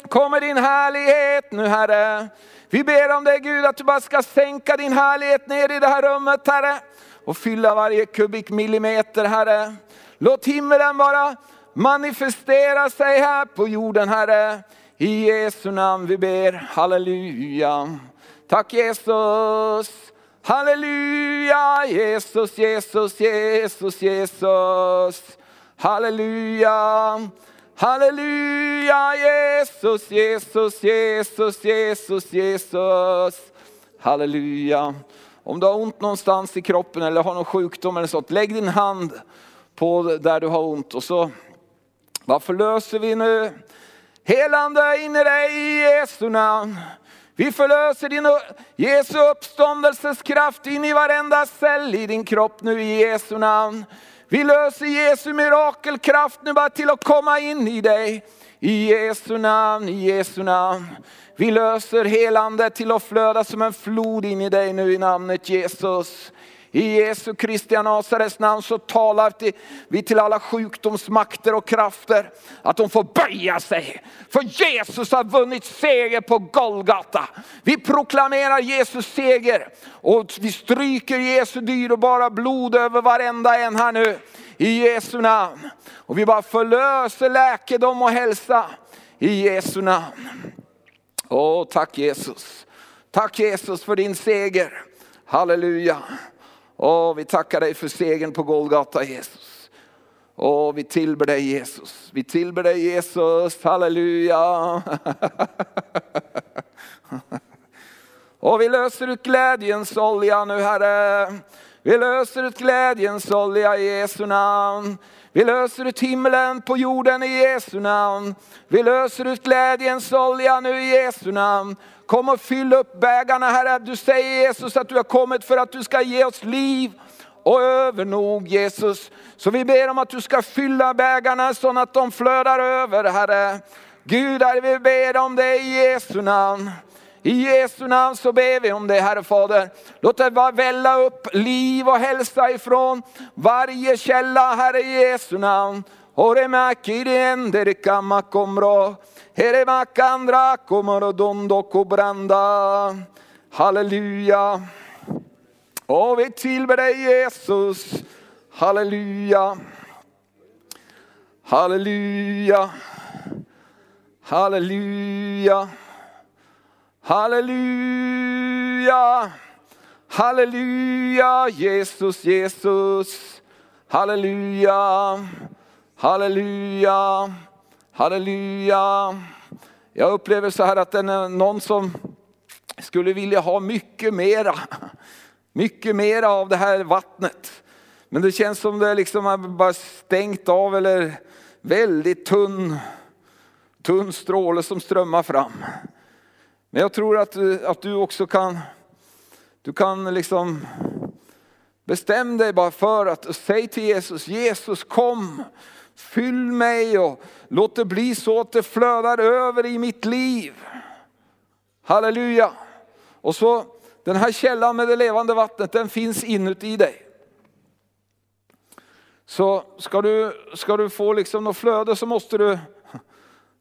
kommer din härlighet nu Herre. Vi ber om dig Gud att du bara ska sänka din härlighet ner i det här rummet Herre. Och fylla varje kubikmillimeter Herre. Låt himlen bara manifestera sig här på jorden Herre. I Jesu namn vi ber, halleluja. Tack Jesus. Halleluja, Jesus, Jesus, Jesus, Jesus. Halleluja. Halleluja, Jesus, Jesus, Jesus, Jesus, Jesus. Halleluja. Om du har ont någonstans i kroppen eller har någon sjukdom eller sånt, lägg din hand på där du har ont och så vad förlöser vi nu? Helande in i dig i Jesu namn. Vi förlöser din Jesu uppståndelses kraft in i varenda cell i din kropp nu i Jesu namn. Vi löser Jesu mirakelkraft nu bara till att komma in i dig. I Jesu namn, i Jesu namn. Vi löser helande till att flöda som en flod in i dig nu i namnet Jesus. I Jesu Kristi Nasarets namn så talar vi till alla sjukdomsmakter och krafter att de får böja sig. För Jesus har vunnit seger på Golgata. Vi proklamerar Jesus seger och vi stryker Jesu dyrbara blod över varenda en här nu. I Jesu namn. Och vi bara förlöser läkedom och hälsa i Jesu namn. Åh, tack Jesus. Tack Jesus för din seger. Halleluja. Åh, vi tackar dig för segern på Golgata Jesus. Åh, vi tillber dig Jesus. Vi tillber dig Jesus, halleluja. [laughs] Och vi löser ut glädjens olja nu Herre. Vi löser ut glädjens olja i Jesu namn. Vi löser ut himlen på jorden i Jesu namn. Vi löser ut glädjens olja nu i Jesu namn. Kom och fyll upp bägarna Herre. Du säger Jesus att du har kommit för att du ska ge oss liv och övernog Jesus. Så vi ber om att du ska fylla bägarna så att de flödar över Herre. Gud, Herre, vi ber om det i Jesu namn. I Jesu namn så ber vi om det Herre Fader. Låt det bara välla upp liv och hälsa ifrån varje källa Herre i Jesu namn. Halleluja. Och vi tillber dig Jesus. Halleluja. Halleluja. Halleluja. Halleluja. Halleluja, Jesus, Jesus. Halleluja. Halleluja. Halleluja. Jag upplever så här att det är någon som skulle vilja ha mycket mera. Mycket mera av det här vattnet. Men det känns som det liksom är bara stängt av eller väldigt tunn, tunn stråle som strömmar fram. Men jag tror att, att du också kan, du kan liksom bestäm dig bara för att säga till Jesus, Jesus kom, fyll mig och låt det bli så att det flödar över i mitt liv. Halleluja. Och så den här källan med det levande vattnet, den finns inuti dig. Så ska du, ska du få liksom något flöde så måste du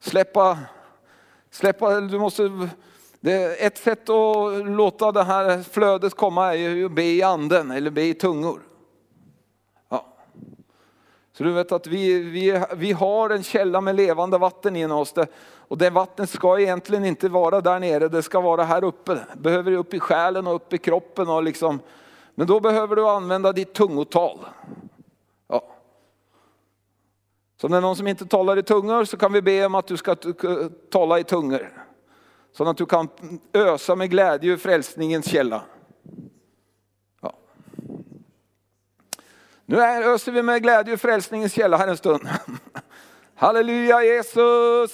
släppa, släppa du måste det, ett sätt att låta det här flödet komma är ju att be i anden eller be i tungor. Så du vet att vi, vi, vi har en källa med levande vatten i oss. Det, och det vattnet ska egentligen inte vara där nere, det ska vara här uppe. Det behöver upp i själen och upp i kroppen. Och liksom, men då behöver du använda ditt tungotal. Ja. Så om det är någon som inte talar i tungor så kan vi be om att du ska tala i tungor. Så att du kan ösa med glädje ur frälsningens källa. Nu öser vi med glädje ur frälsningens källa här en stund. [laughs] Halleluja Jesus!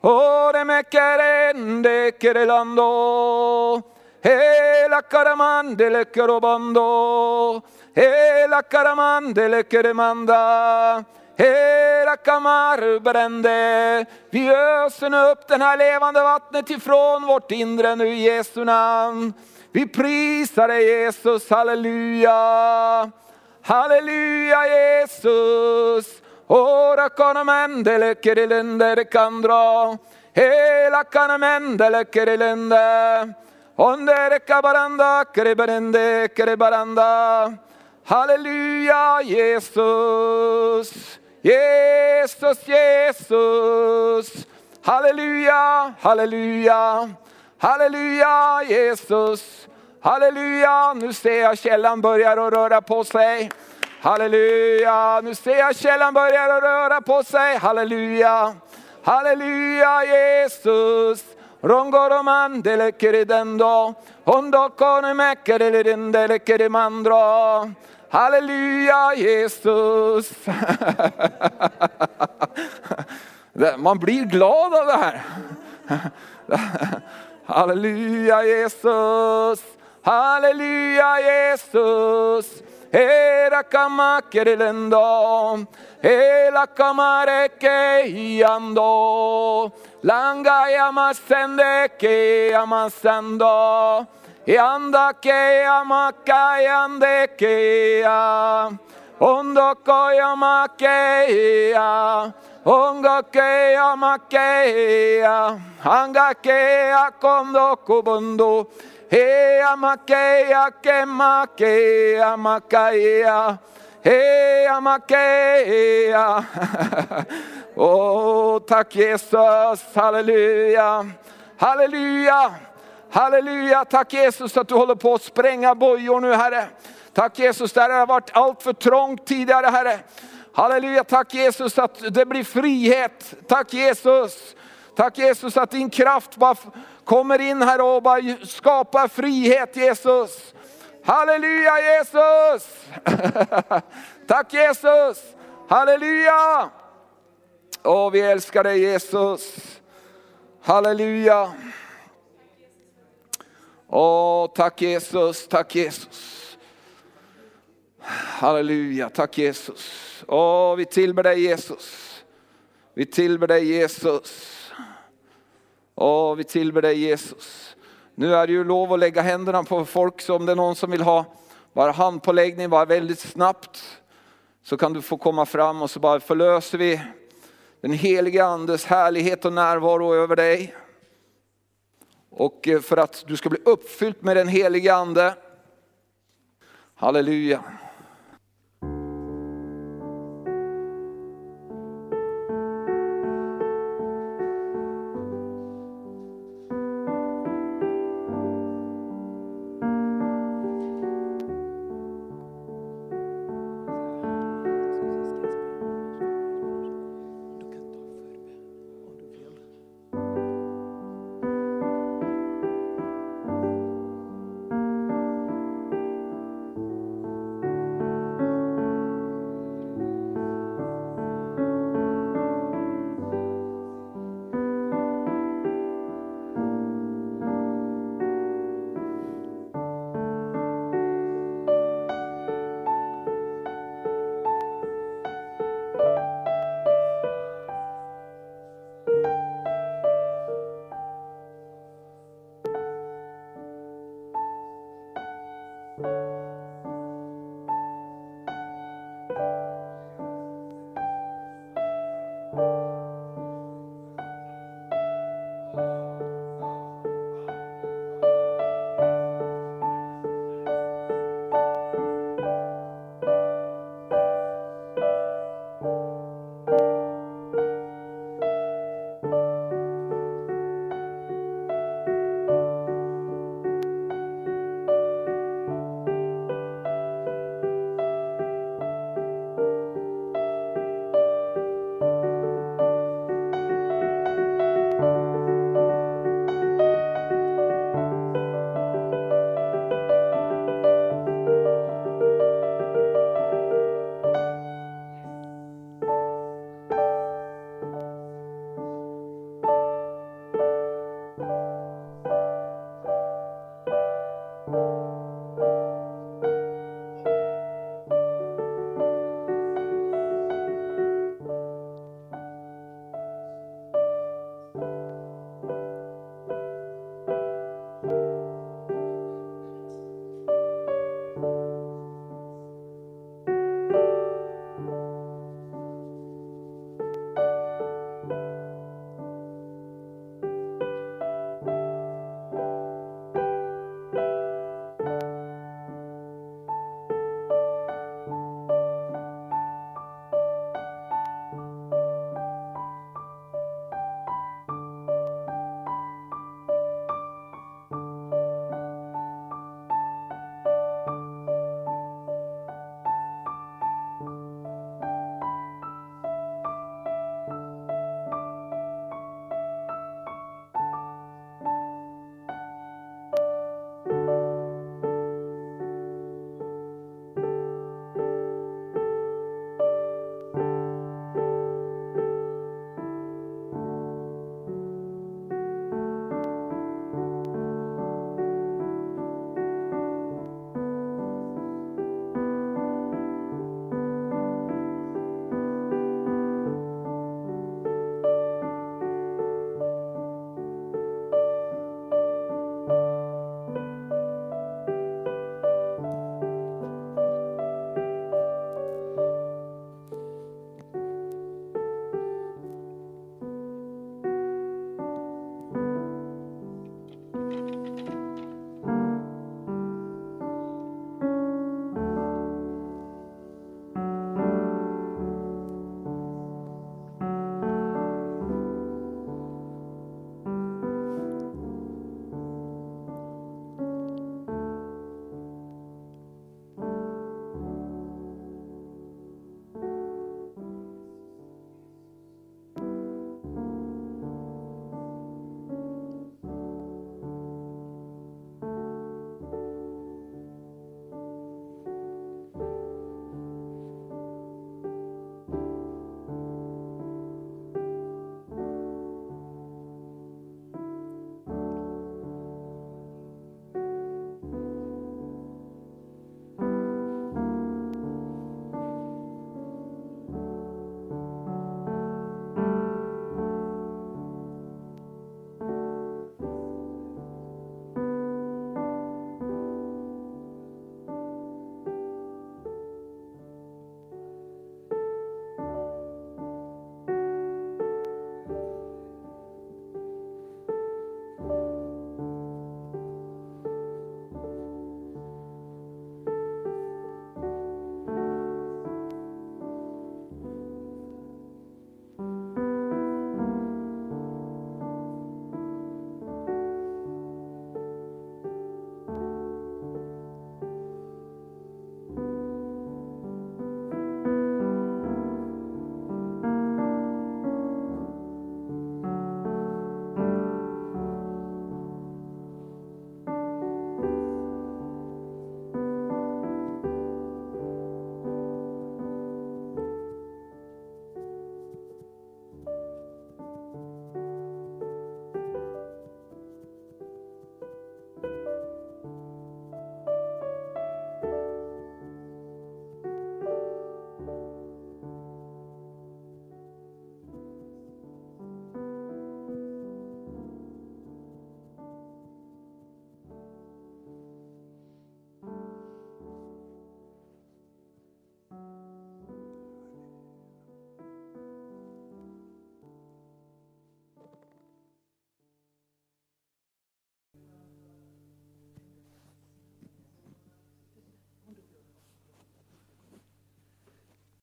Ore me kerende kerelando Hela karamandele kerobando Hela karamandele keremanda Hela kamar brände. Vi öser nu upp den här levande vattnet ifrån vårt inre nu i Jesu namn. Vi prisar dig Jesus, halleluja. Halleluja Jesus. Ora kanamendele kerilende kandra. Hela kanamendele kerilende. Ondere kabaranda kereberende kerebaranda. Halleluja Jesus. Jesus, Jesus. Halleluja, halleluja, halleluja Jesus. Halleluja, nu ser jag källan börjar att röra på sig. Halleluja, nu ser jag källan börjar att röra på sig. Halleluja, halleluja Jesus. Rongoromandele keridendo, ondokone mekerelindele kerimandro. Halleluja Jesus. Man blir glad av det här. Halleluja Jesus. Halleluja Jesus. Era kama kerelendo, ela kamare ke yando, langa yamasende ke yamasando, yanda ke yamaka yande ke ya, ondo ko yamake ya, ongo ke yamake ya, anga ke ya kondo kubundo. Hea makea ke makea makea. Hea makea. [laughs] oh, tack Jesus. Halleluja. Halleluja. Halleluja, tack Jesus att du håller på att spränga bojor nu Herre. Tack Jesus, där har varit allt för trångt tidigare Herre. Halleluja, tack Jesus att det blir frihet. Tack Jesus. Tack Jesus att din kraft bara kommer in här och bara skapar frihet Jesus. Halleluja Jesus. [laughs] tack Jesus. Halleluja. Åh, vi älskar dig Jesus. Halleluja. Åh, tack Jesus, tack Jesus. Halleluja, tack Jesus. Åh, vi tillber dig Jesus. Vi tillber dig Jesus. Åh, vi tillber dig Jesus. Nu är det ju lov att lägga händerna på folk, så om det är någon som vill ha bara handpåläggning, bara väldigt snabbt, så kan du få komma fram och så bara förlöser vi den helige andes härlighet och närvaro över dig. Och eh, för att du ska bli uppfylld med den helige ande. Halleluja.